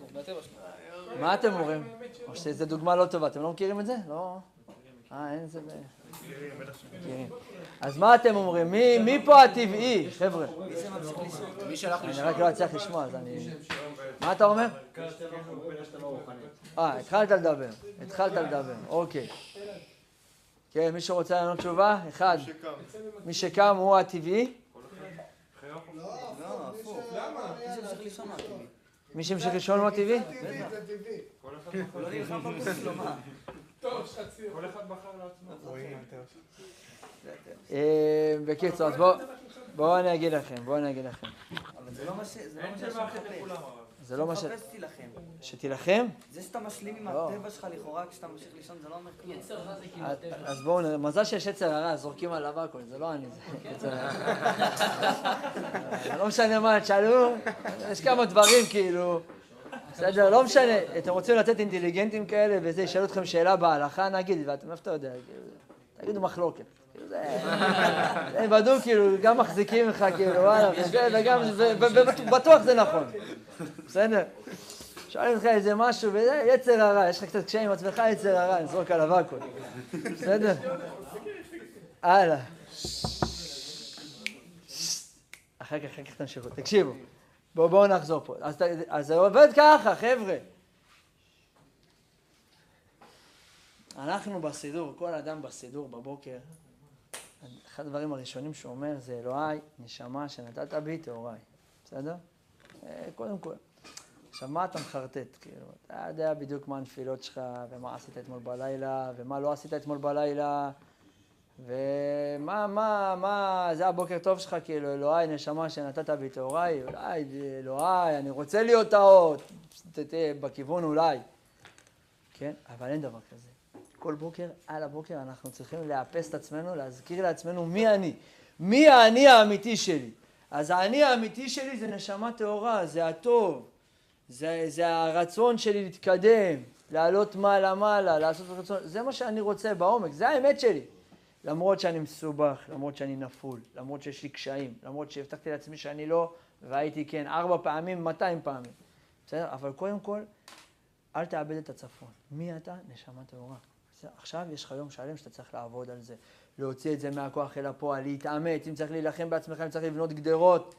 מה אתם אומרים? או שזו דוגמה לא טובה, אתם לא מכירים את זה? לא? אה, אין זה. אז מה אתם אומרים? מי פה הטבעי, חבר'ה? מי שלח אני רק לא אצליח לשמוע, אז אני... מה אתה אומר? אה, התחלת לדבר, התחלת לדבר, אוקיי. כן, מישהו רוצה לענות תשובה? אחד. מי שקם הוא הטבעי? מי שהמשיך לישון הוא הטבעי? כל אחד בחר לעצמו. בקיצור, אז בואו אני אגיד לכם, בואו אני אגיד לכם. אבל זה לא מה ש... זה לא מה ש... מחפש תילחם. שתילחם? זה שאתה משלים עם הטבע שלך לכאורה כשאתה ממשיך לישון זה לא אומר כלום. אז בואו נראה, מזל שיש יצר הרע, זורקים עליו הכל, זה לא אני, זה לא משנה מה, תשאלו, יש כמה דברים כאילו, בסדר, לא משנה, אתם רוצים לצאת אינטליגנטים כאלה וזה, ישאלו אתכם שאלה בהלכה, נגיד, ואתם, איפה אתה יודע? כאילו, תגידו מחלוקת. כאילו, הם ודאו, כאילו, גם מחזיקים ממך, כאילו, וואלה, וגם, ובטוח זה נכון. בסדר? שואלים אותך איזה משהו, וזה יצר הרע, יש לך קצת קשיים עם עצמך, יצר הרע, נזרוק עליו הכל. בסדר? הלאה. אחר כך, אחר כך תמשיכו. תקשיבו, בואו בוא נחזור פה. אז, אז זה עובד ככה, חבר'ה. אנחנו בסידור, כל אדם בסידור בבוקר, אחד הדברים הראשונים שהוא אומר זה אלוהי, נשמה שנתת בי טהוריי. בסדר? אה, קודם כל. עכשיו, מה אתה מחרטט? כאילו, אתה יודע בדיוק מה הנפילות שלך, ומה עשית אתמול בלילה, ומה לא עשית אתמול בלילה, ומה, מה, מה, זה הבוקר טוב שלך, כאילו, אלוהי, נשמה שנתת בי טהוריי, אולי, אלוהי, אני רוצה להיות טהור, תהיה בכיוון אולי. כן? אבל אין דבר כזה. כל בוקר, על הבוקר, אנחנו צריכים לאפס את עצמנו, להזכיר לעצמנו מי אני. מי האני האמיתי שלי. אז האני האמיתי שלי זה נשמה טהורה, זה הטוב. זה, זה הרצון שלי להתקדם, לעלות מעלה-מעלה, לעשות את הרצון, זה מה שאני רוצה בעומק, זה האמת שלי. למרות שאני מסובך, למרות שאני נפול, למרות שיש לי קשיים, למרות שהבטחתי לעצמי שאני לא, והייתי כן ארבע פעמים, 200 פעמים. בסדר? אבל קודם כל, אל תאבד את הצפון. מי אתה? נשמה טהורה. עכשיו יש לך יום שלם שאתה צריך לעבוד על זה, להוציא את זה מהכוח אל הפועל, להתאמץ, אם צריך להילחם בעצמך, אם צריך לבנות גדרות.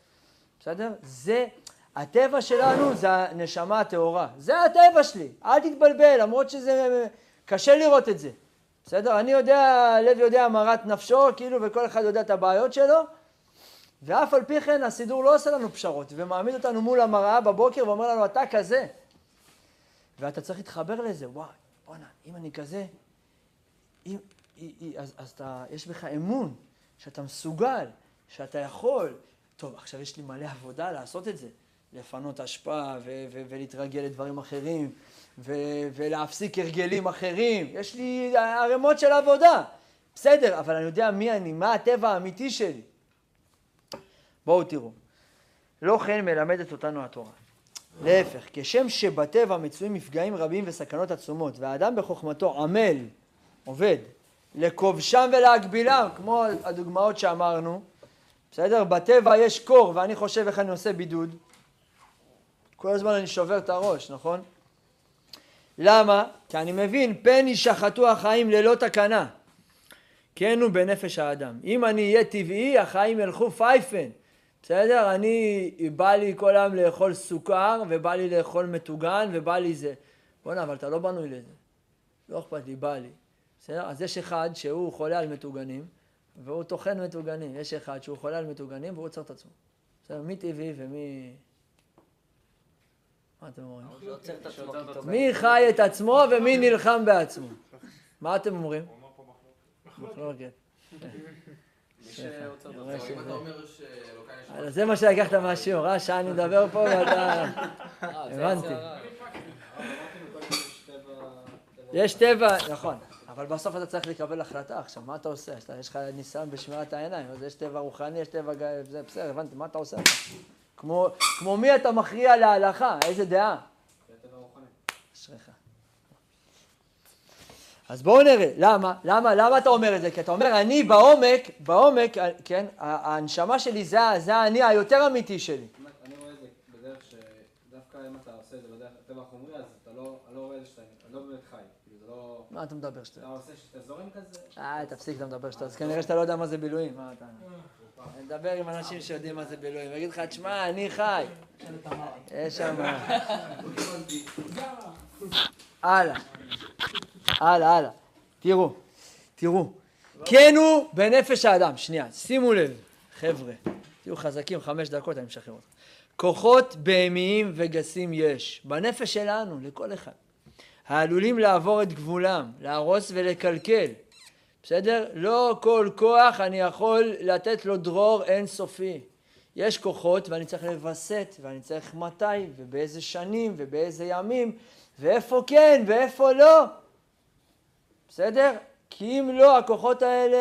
בסדר? זה הטבע שלנו זה הנשמה הטהורה. זה הטבע שלי, אל תתבלבל, למרות שזה קשה לראות את זה. בסדר? אני יודע, לב יודע מרת נפשו, כאילו, וכל אחד יודע את הבעיות שלו, ואף על פי כן הסידור לא עושה לנו פשרות, ומעמיד אותנו מול המראה בבוקר ואומר לנו, אתה כזה. ואתה צריך להתחבר לזה, וואי, בואנה, אם אני כזה, אם, אז, אז אתה, יש בך אמון, שאתה מסוגל, שאתה יכול. טוב, עכשיו יש לי מלא עבודה לעשות את זה. לפנות אשפה ולהתרגל לדברים אחרים ו- ולהפסיק הרגלים אחרים. יש לי ערימות של עבודה. בסדר, אבל אני יודע מי אני, מה הטבע האמיתי שלי. בואו תראו. לא כן מלמדת אותנו התורה. להפך, כשם שבטבע מצויים מפגעים רבים וסכנות עצומות, והאדם בחוכמתו עמל, עובד, לכובשם ולהגבילם, כמו הדוגמאות שאמרנו, בסדר? בטבע יש קור ואני חושב איך אני עושה בידוד, כל הזמן אני שובר את הראש, נכון? למה? כי אני מבין, פן ישחטו החיים ללא תקנה. כן הוא בנפש האדם. אם אני אהיה טבעי, החיים ילכו פייפן. בסדר? אני, בא לי כל היום לאכול סוכר, ובא לי לאכול מטוגן, ובא לי זה. בואנה, אבל אתה לא בנוי לזה. לא אכפת לי, בא לי. בסדר? אז יש אחד שהוא חולה על מטוגנים, והוא טוחן מטוגנים. יש אחד שהוא חולה על מטוגנים, והוא עוצר את עצמו. בסדר? מי טבעי ומי... מה אתם אומרים? מי חי את עצמו ומי נלחם בעצמו? מה אתם אומרים? מחלוקת. זה מה שלקחת מהשיעור, אה? שעה אני מדבר פה ואתה... הבנתי. יש טבע, נכון, אבל בסוף אתה צריך לקבל החלטה עכשיו, מה אתה עושה? יש לך ניסיון בשמירת העיניים, אז יש טבע רוחני, יש טבע... זה בסדר, הבנתי, מה אתה עושה? כמו, כמו מי אתה מכריע להלכה, איזה דעה? אשריך. אז בואו נראה, למה? למה? למה אתה אומר את זה? כי אתה אומר, אני בעומק, בעומק, כן, הנשמה שלי זה, זה האני היותר אמיתי שלי. אני רואה את זה בדרך שדווקא אם אתה עושה את זה בדרך הטבע החומרי, אז אתה לא, לא רואה את זה שאתה, לא באמת חי. כאילו, לא... מה אתה מדבר שאתה... אתה עושה שאתה זורם כזה? אה, תפסיק, אתה מדבר שאתה... אז כנראה שאתה לא יודע מה זה בילויים, מה אתה... אני מדבר עם אנשים שיודעים מה זה בילויים, ויגיד לך, תשמע, אני חי. יש שם... הלאה, הלאה, הלאה. תראו, תראו. כן הוא בנפש האדם. שנייה, שימו לב, חבר'ה. תהיו חזקים, חמש דקות, אני משחרר אותך. כוחות בהמיים וגסים יש, בנפש שלנו, לכל אחד. העלולים לעבור את גבולם, להרוס ולקלקל. בסדר? לא כל כוח אני יכול לתת לו דרור אינסופי. יש כוחות ואני צריך לווסת, ואני צריך מתי, ובאיזה שנים, ובאיזה ימים, ואיפה כן, ואיפה לא. בסדר? כי אם לא, הכוחות האלה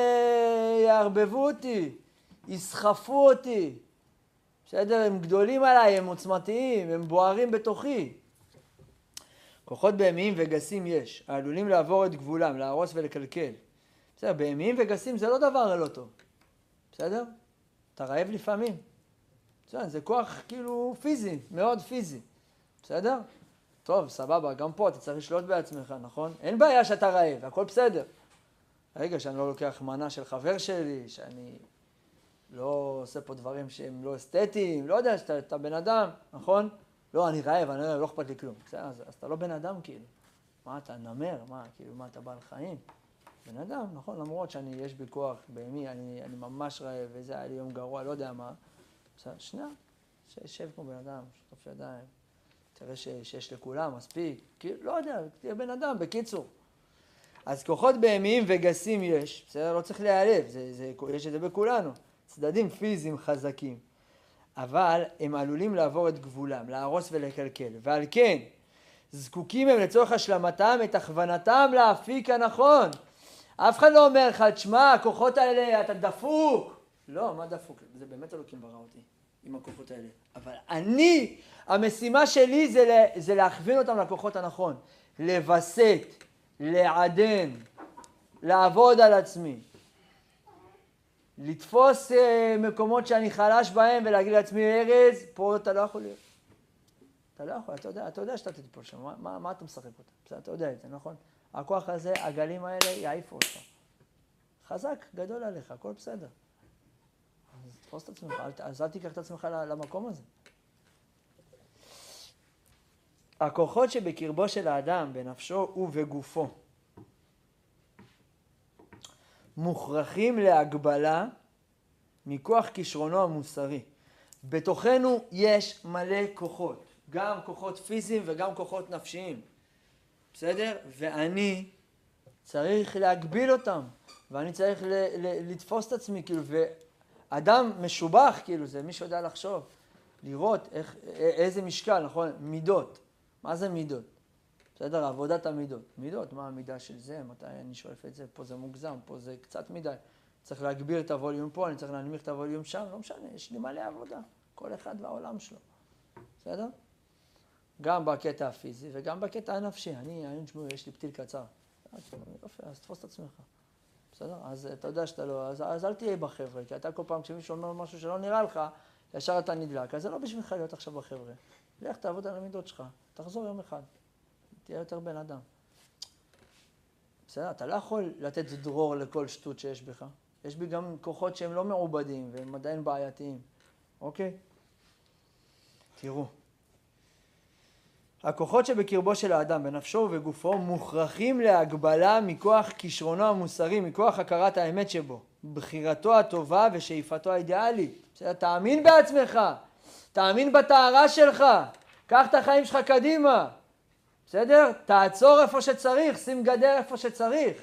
יערבבו אותי, יסחפו אותי. בסדר? הם גדולים עליי, הם עוצמתיים, הם בוערים בתוכי. כוחות בהמיים וגסים יש, העלולים לעבור את גבולם, להרוס ולקלקל. בסדר, בהמיים וגסים זה לא דבר לא טוב, בסדר? אתה רעב לפעמים. בסדר, זה כוח כאילו פיזי, מאוד פיזי, בסדר? טוב, סבבה, גם פה אתה צריך לשלוט בעצמך, נכון? אין בעיה שאתה רעב, הכל בסדר. רגע, שאני לא לוקח מנה של חבר שלי, שאני לא עושה פה דברים שהם לא אסתטיים, לא יודע, שאתה אתה בן אדם, נכון? לא, אני רעב, אני לא, לא אכפת לי כלום. בסדר, אז, אז אתה לא בן אדם כאילו. מה, אתה נמר? מה, כאילו, מה, אתה בעל חיים? בן אדם, נכון? למרות שאני, יש בי כוח בהמי, אני, אני ממש רעב, וזה היה לי יום גרוע, לא יודע מה. בסדר, שנייה, שב כמו בן אדם, שטוף ידיים, תראה ש, שיש לכולם מספיק, כאילו, לא יודע, תהיה בן אדם, בקיצור. אז כוחות בהמיים וגסים יש, בסדר? לא צריך להיעלב, זה, זה, יש את זה בכולנו. צדדים פיזיים חזקים. אבל הם עלולים לעבור את גבולם, להרוס ולקלקל. ועל כן, זקוקים הם לצורך השלמתם את הכוונתם לאפיק הנכון. אף אחד לא אומר לך, תשמע, הכוחות האלה, אתה דפוק. לא, מה דפוק? זה באמת אלוקים ברא אותי עם הכוחות האלה. אבל אני, המשימה שלי זה, זה להכווין אותם לכוחות הנכון. לווסת, לעדן, לעבוד על עצמי. לתפוס אה, מקומות שאני חלש בהם ולהגיד לעצמי, ארז, פה אתה לא יכול להיות. אתה לא יכול, אתה יודע, אתה יודע שאתה תתפול שם, מה, מה, מה אתה משחק אותה? בסדר, אתה יודע את זה, נכון? הכוח הזה, הגלים האלה יעיפו אותך. חזק, גדול עליך, הכל בסדר. אז תפוס את עצמך, אל, אז אל תיקח את עצמך למקום הזה. הכוחות שבקרבו של האדם, בנפשו ובגופו, מוכרחים להגבלה מכוח כישרונו המוסרי. בתוכנו יש מלא כוחות, גם כוחות פיזיים וגם כוחות נפשיים, בסדר? ואני צריך להגביל אותם, ואני צריך ל- ל- לתפוס את עצמי, כאילו, ואדם משובח, כאילו, זה מי שיודע לחשוב, לראות איך, איזה משקל, נכון? מידות. מה זה מידות? בסדר? עבודת המידות. מידות, מה המידה של זה, מתי אני שואף את זה, פה זה מוגזם, פה זה קצת מדי. צריך להגביר את הווליום פה, אני צריך להנמיך את הווליום שם, לא משנה, יש לי מלא עבודה. כל אחד והעולם שלו. בסדר? גם בקטע הפיזי וגם בקטע הנפשי. אני, אני, תשמעו, יש לי פתיל קצר. יופי, אז תפוס את עצמך. בסדר? אז אתה יודע שאתה לא, אז, אז אל תהיה בחבר'ה, כי אתה כל פעם כשמישהו אומר משהו שלא נראה לך, ישר אתה נדלק. אז זה לא בשבילך להיות עכשיו בחבר'ה. לך תעבוד על המידות שלך, תחזור יום אחד. תהיה יותר בן אדם. בסדר? אתה לא יכול לתת דרור לכל שטות שיש בך. יש בי גם כוחות שהם לא מעובדים והם עדיין בעייתיים, אוקיי? תראו. הכוחות שבקרבו של האדם, בנפשו ובגופו, מוכרחים להגבלה מכוח כישרונו המוסרי, מכוח הכרת האמת שבו, בחירתו הטובה ושאיפתו האידיאלית. בסדר? תאמין בעצמך, תאמין בטהרה שלך, קח את החיים שלך קדימה. בסדר? תעצור איפה שצריך, שים גדר איפה שצריך.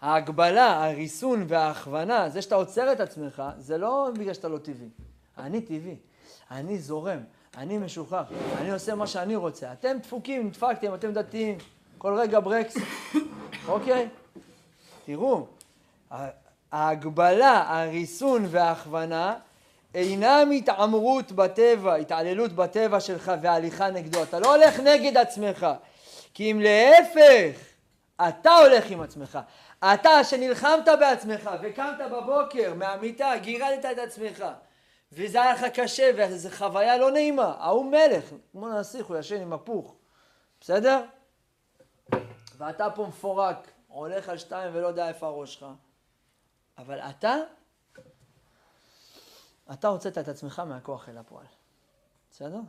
ההגבלה, הריסון וההכוונה, זה שאתה עוצר את עצמך, זה לא בגלל שאתה לא טבעי. אני טבעי, אני זורם, אני משוחרר, אני עושה מה שאני רוצה. אתם דפוקים, נדפקתם, אתם דתיים, כל רגע ברקס, אוקיי? תראו, ההגבלה, הריסון וההכוונה אינם התעמרות בטבע, התעללות בטבע שלך והליכה נגדו. אתה לא הולך נגד עצמך, כי אם להפך, אתה הולך עם עצמך. אתה שנלחמת בעצמך וקמת בבוקר מהמיטה, גירדת את עצמך, וזה היה לך קשה וזו חוויה לא נעימה. ההוא מלך, כמו נסיך, הוא ישן עם הפוך, בסדר? ואתה פה מפורק, הולך על שתיים ולא יודע איפה הראש שלך. אבל אתה אתה הוצאת את עצמך מהכוח אל הפועל. בסדר?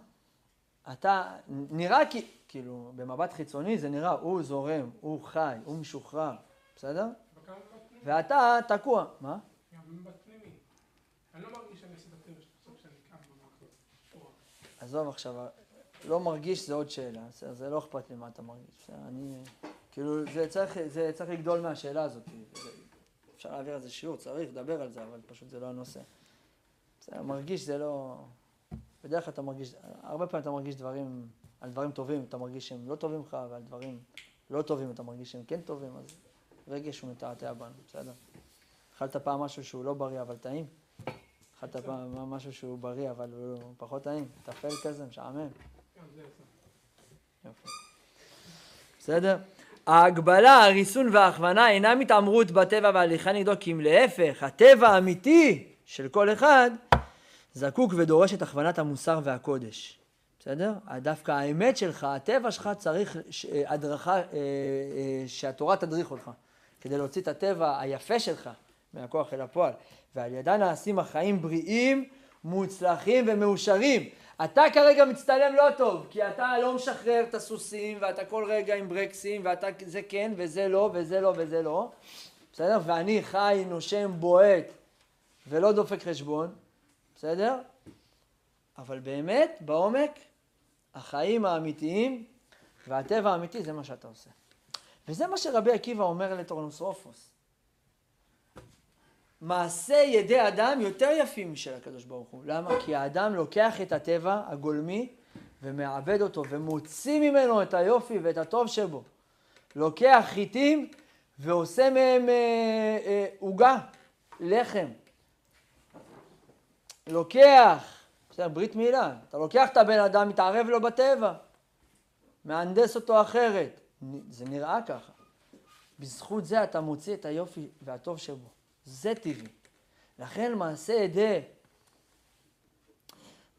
אתה, נראה כי, כאילו, במבט חיצוני זה נראה, הוא זורם, הוא חי, הוא משוחרר, בסדר? ואתה תקוע. מה? גם במבט פנימי. אני לא מרגיש שאני עושה את הטבע שלי, בסוף שאני קם בבוקר. עזוב עכשיו, לא מרגיש זה עוד שאלה? זה לא אכפת לי מה אתה מרגיש? אני, כאילו, זה צריך, זה צריך לגדול מהשאלה הזאת. אפשר להעביר על זה שיעור, צריך לדבר על זה, אבל פשוט זה לא הנושא. מרגיש זה לא... בדרך כלל אתה מרגיש, הרבה פעמים אתה מרגיש דברים, על דברים טובים אתה מרגיש שהם לא טובים לך, ועל דברים לא טובים אתה מרגיש שהם כן טובים, אז רגש הוא מתעתע בנו, בסדר? אכלת פעם משהו שהוא לא בריא אבל טעים? אכלת פעם משהו שהוא בריא אבל הוא פחות טעים? טפל כזה, משעמם? בסדר? ההגבלה, הריסון וההכוונה אינם התעמרות בטבע והליכה נגדו, כי אם להפך, הטבע האמיתי של כל אחד זקוק ודורש את הכוונת המוסר והקודש. בסדר? דווקא האמת שלך, הטבע שלך צריך הדרכה, אה, אה, שהתורה תדריך אותך, כדי להוציא את הטבע היפה שלך מהכוח אל הפועל. ועל ידה נעשים החיים בריאים, מוצלחים ומאושרים. אתה כרגע מצטלם לא טוב, כי אתה לא משחרר את הסוסים, ואתה כל רגע עם ברקסים, ואתה זה כן, וזה לא, וזה לא, וזה לא. בסדר? ואני חי, נושם, בועט, ולא דופק חשבון. בסדר? אבל באמת, בעומק, החיים האמיתיים והטבע האמיתי זה מה שאתה עושה. וזה מה שרבי עקיבא אומר לטורנוסרופוס. מעשה ידי אדם יותר יפים משל הקדוש ברוך הוא. למה? כי האדם לוקח את הטבע הגולמי ומעבד אותו ומוציא ממנו את היופי ואת הטוב שבו. לוקח חיטים ועושה מהם עוגה, אה, אה, לחם. לוקח, בסדר, ברית מילה, אתה לוקח את הבן אדם, מתערב לו בטבע, מהנדס אותו אחרת. זה נראה ככה. בזכות זה אתה מוציא את היופי והטוב שבו. זה טבעי. לכן מעשה ידי,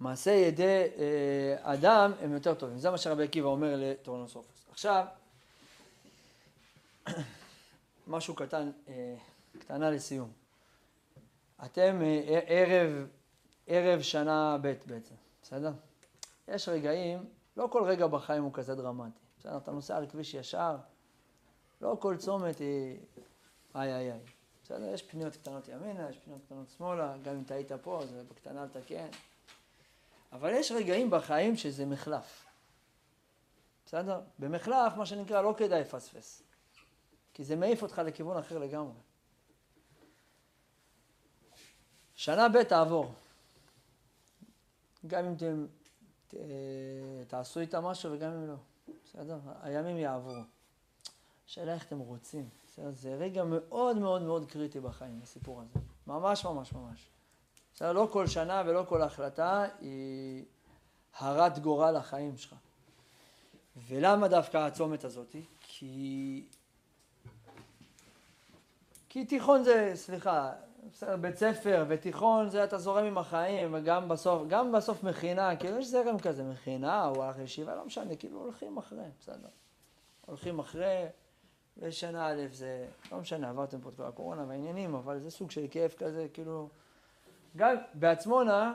מעשה ידי אה, אדם הם יותר טובים. זה מה שרבי עקיבא אומר לטורנוסופוס. עכשיו, משהו קטן, אה, קטנה לסיום. אתם אה, ערב, ערב שנה ב' בעצם, בסדר? יש רגעים, לא כל רגע בחיים הוא כזה דרמטי. בסדר, אתה נוסע על כביש ישר, לא כל צומת היא איי איי איי. בסדר, יש פניות קטנות ימינה, יש פניות קטנות שמאלה, גם אם טעית פה, זה בקטנה לתקן. אבל יש רגעים בחיים שזה מחלף. בסדר? במחלף, מה שנקרא, לא כדאי לפספס. כי זה מעיף אותך לכיוון אחר לגמרי. שנה ב' תעבור. גם אם אתם תעשו איתה משהו וגם אם לא. בסדר? הימים יעברו. השאלה איך אתם רוצים. בסדר? זה רגע מאוד מאוד מאוד קריטי בחיים, הסיפור הזה. ממש ממש ממש. בסדר? לא כל שנה ולא כל החלטה היא הרת גורל לחיים שלך. ולמה דווקא הצומת הזאת? כי... כי תיכון זה, סליחה, בסדר, בית ספר ותיכון זה אתה זורם עם החיים, וגם בסוף, גם בסוף מכינה, כאילו יש זרם כזה, מכינה או הלך ישיבה, לא משנה, כאילו הולכים אחרי, בסדר. הולכים אחרי, ושנה א' זה, לא משנה, עברתם פה את כל הקורונה והעניינים, אבל זה סוג של כיף כזה, כאילו, גם בעצמונה,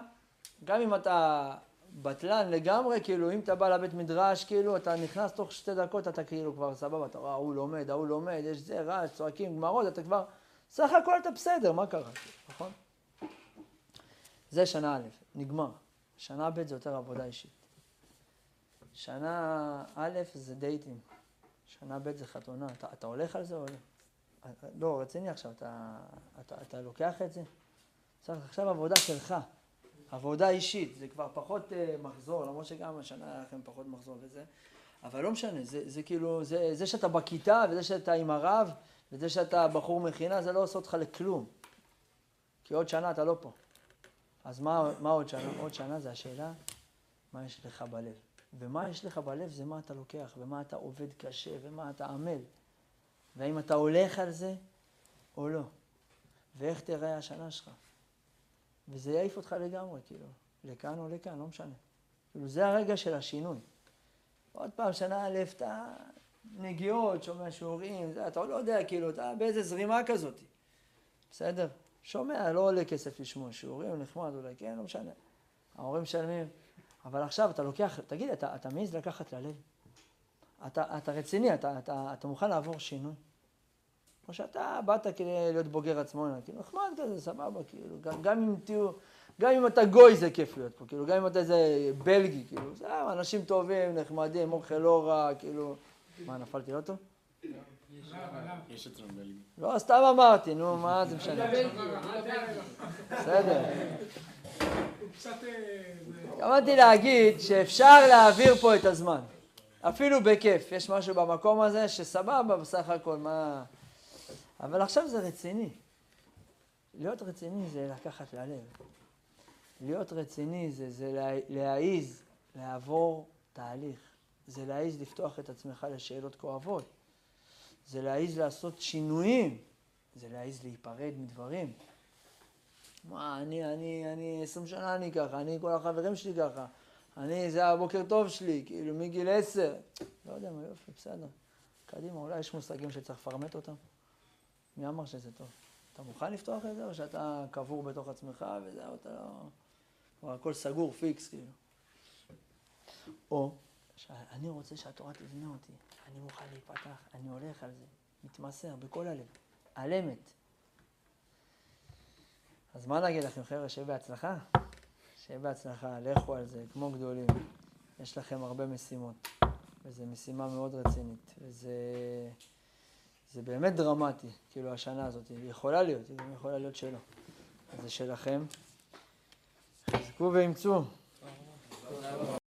גם אם אתה בטלן לגמרי, כאילו, אם אתה בא לבית מדרש, כאילו, אתה נכנס תוך שתי דקות, אתה כאילו כבר סבבה, אתה רואה, ההוא לומד, ההוא לומד, יש זה, רעש, צועקים, גמרות, אתה כבר, סך הכל אתה בסדר, מה קרה, נכון? זה שנה א', נגמר. שנה ב' זה יותר עבודה אישית. שנה א' זה דייטים. שנה ב' זה חתונה. אתה, אתה הולך על זה או לא? לא, רציני עכשיו, אתה, אתה, אתה לוקח את זה? צריך עכשיו עבודה שלך, עבודה אישית, זה כבר פחות uh, מחזור, למרות שגם השנה היה לכם פחות מחזור וזה, אבל לא משנה, זה, זה כאילו, זה, זה שאתה בכיתה וזה שאתה עם הרב וזה שאתה בחור מכינה, זה לא עושה אותך לכלום. כי עוד שנה אתה לא פה. אז מה, מה עוד שנה? עוד שנה זה השאלה, מה יש לך בלב? ומה יש לך בלב זה מה אתה לוקח, ומה אתה עובד קשה, ומה אתה עמל. והאם אתה הולך על זה או לא. ואיך תראה השנה שלך. וזה יעיף אותך לגמרי, כאילו, לכאן או לכאן, לא משנה. כאילו, זה הרגע של השינוי. עוד פעם, שנה א', אתה נגיעות, שומע שיעורים, אתה לא יודע, כאילו, אתה באיזה זרימה כזאת. בסדר? שומע, לא עולה כסף לשמוע שיעורים, נחמד אולי, כן, לא משנה. ההורים משלמים. אבל עכשיו אתה לוקח, תגיד, אתה, אתה מעז לקחת ללב? אתה, אתה רציני, אתה, אתה, אתה מוכן לעבור שינוי? או שאתה באת כדי להיות בוגר עצמונה, כאילו נחמד כזה, סבבה, כאילו, גם, גם אם תהיו, גם אם אתה גוי זה כיף להיות פה, כאילו, גם אם אתה איזה בלגי, כאילו, זה אנשים טובים, נחמדים, אוכל לא רע, כאילו, מה, נפלתי לא טוב? יש אצלנו בלגי. לא, סתם אמרתי, נו, מה זה משנה? בסדר. התכוונתי להגיד שאפשר להעביר פה את הזמן, אפילו בכיף, יש משהו במקום הזה שסבבה בסך הכל, מה... אבל עכשיו זה רציני. להיות רציני זה לקחת ללב. להיות רציני זה, זה להעיז לעבור תהליך. זה להעיז לפתוח את עצמך לשאלות כואבות. זה להעיז לעשות שינויים. זה להעיז להיפרד מדברים. מה, אני, אני, אני, עשרים שנה אני ככה, אני, כל החברים שלי ככה. אני, זה הבוקר טוב שלי, כאילו, מגיל עשר. לא יודע מה יופי, בסדר. קדימה, אולי יש מושגים שצריך לפרמט אותם? מי אמר שזה טוב? אתה מוכן לפתוח את זה, או שאתה קבור בתוך עצמך, וזהו, אתה לא... כבר הכל סגור, פיקס, כאילו. או, שאני רוצה שהתורה תבנה אותי, אני מוכן להיפתח, אני הולך על זה, מתמסר בכל הלב, על אמת. אז מה נגיד לכם, חבר'ה, שיהיה בהצלחה? שיהיה בהצלחה, לכו על זה, כמו גדולים. יש לכם הרבה משימות, וזו משימה מאוד רצינית, וזה זה באמת דרמטי, כאילו, השנה הזאת. היא יכולה להיות, היא גם יכולה להיות שלא. זה שלכם. חזקו ואמצו.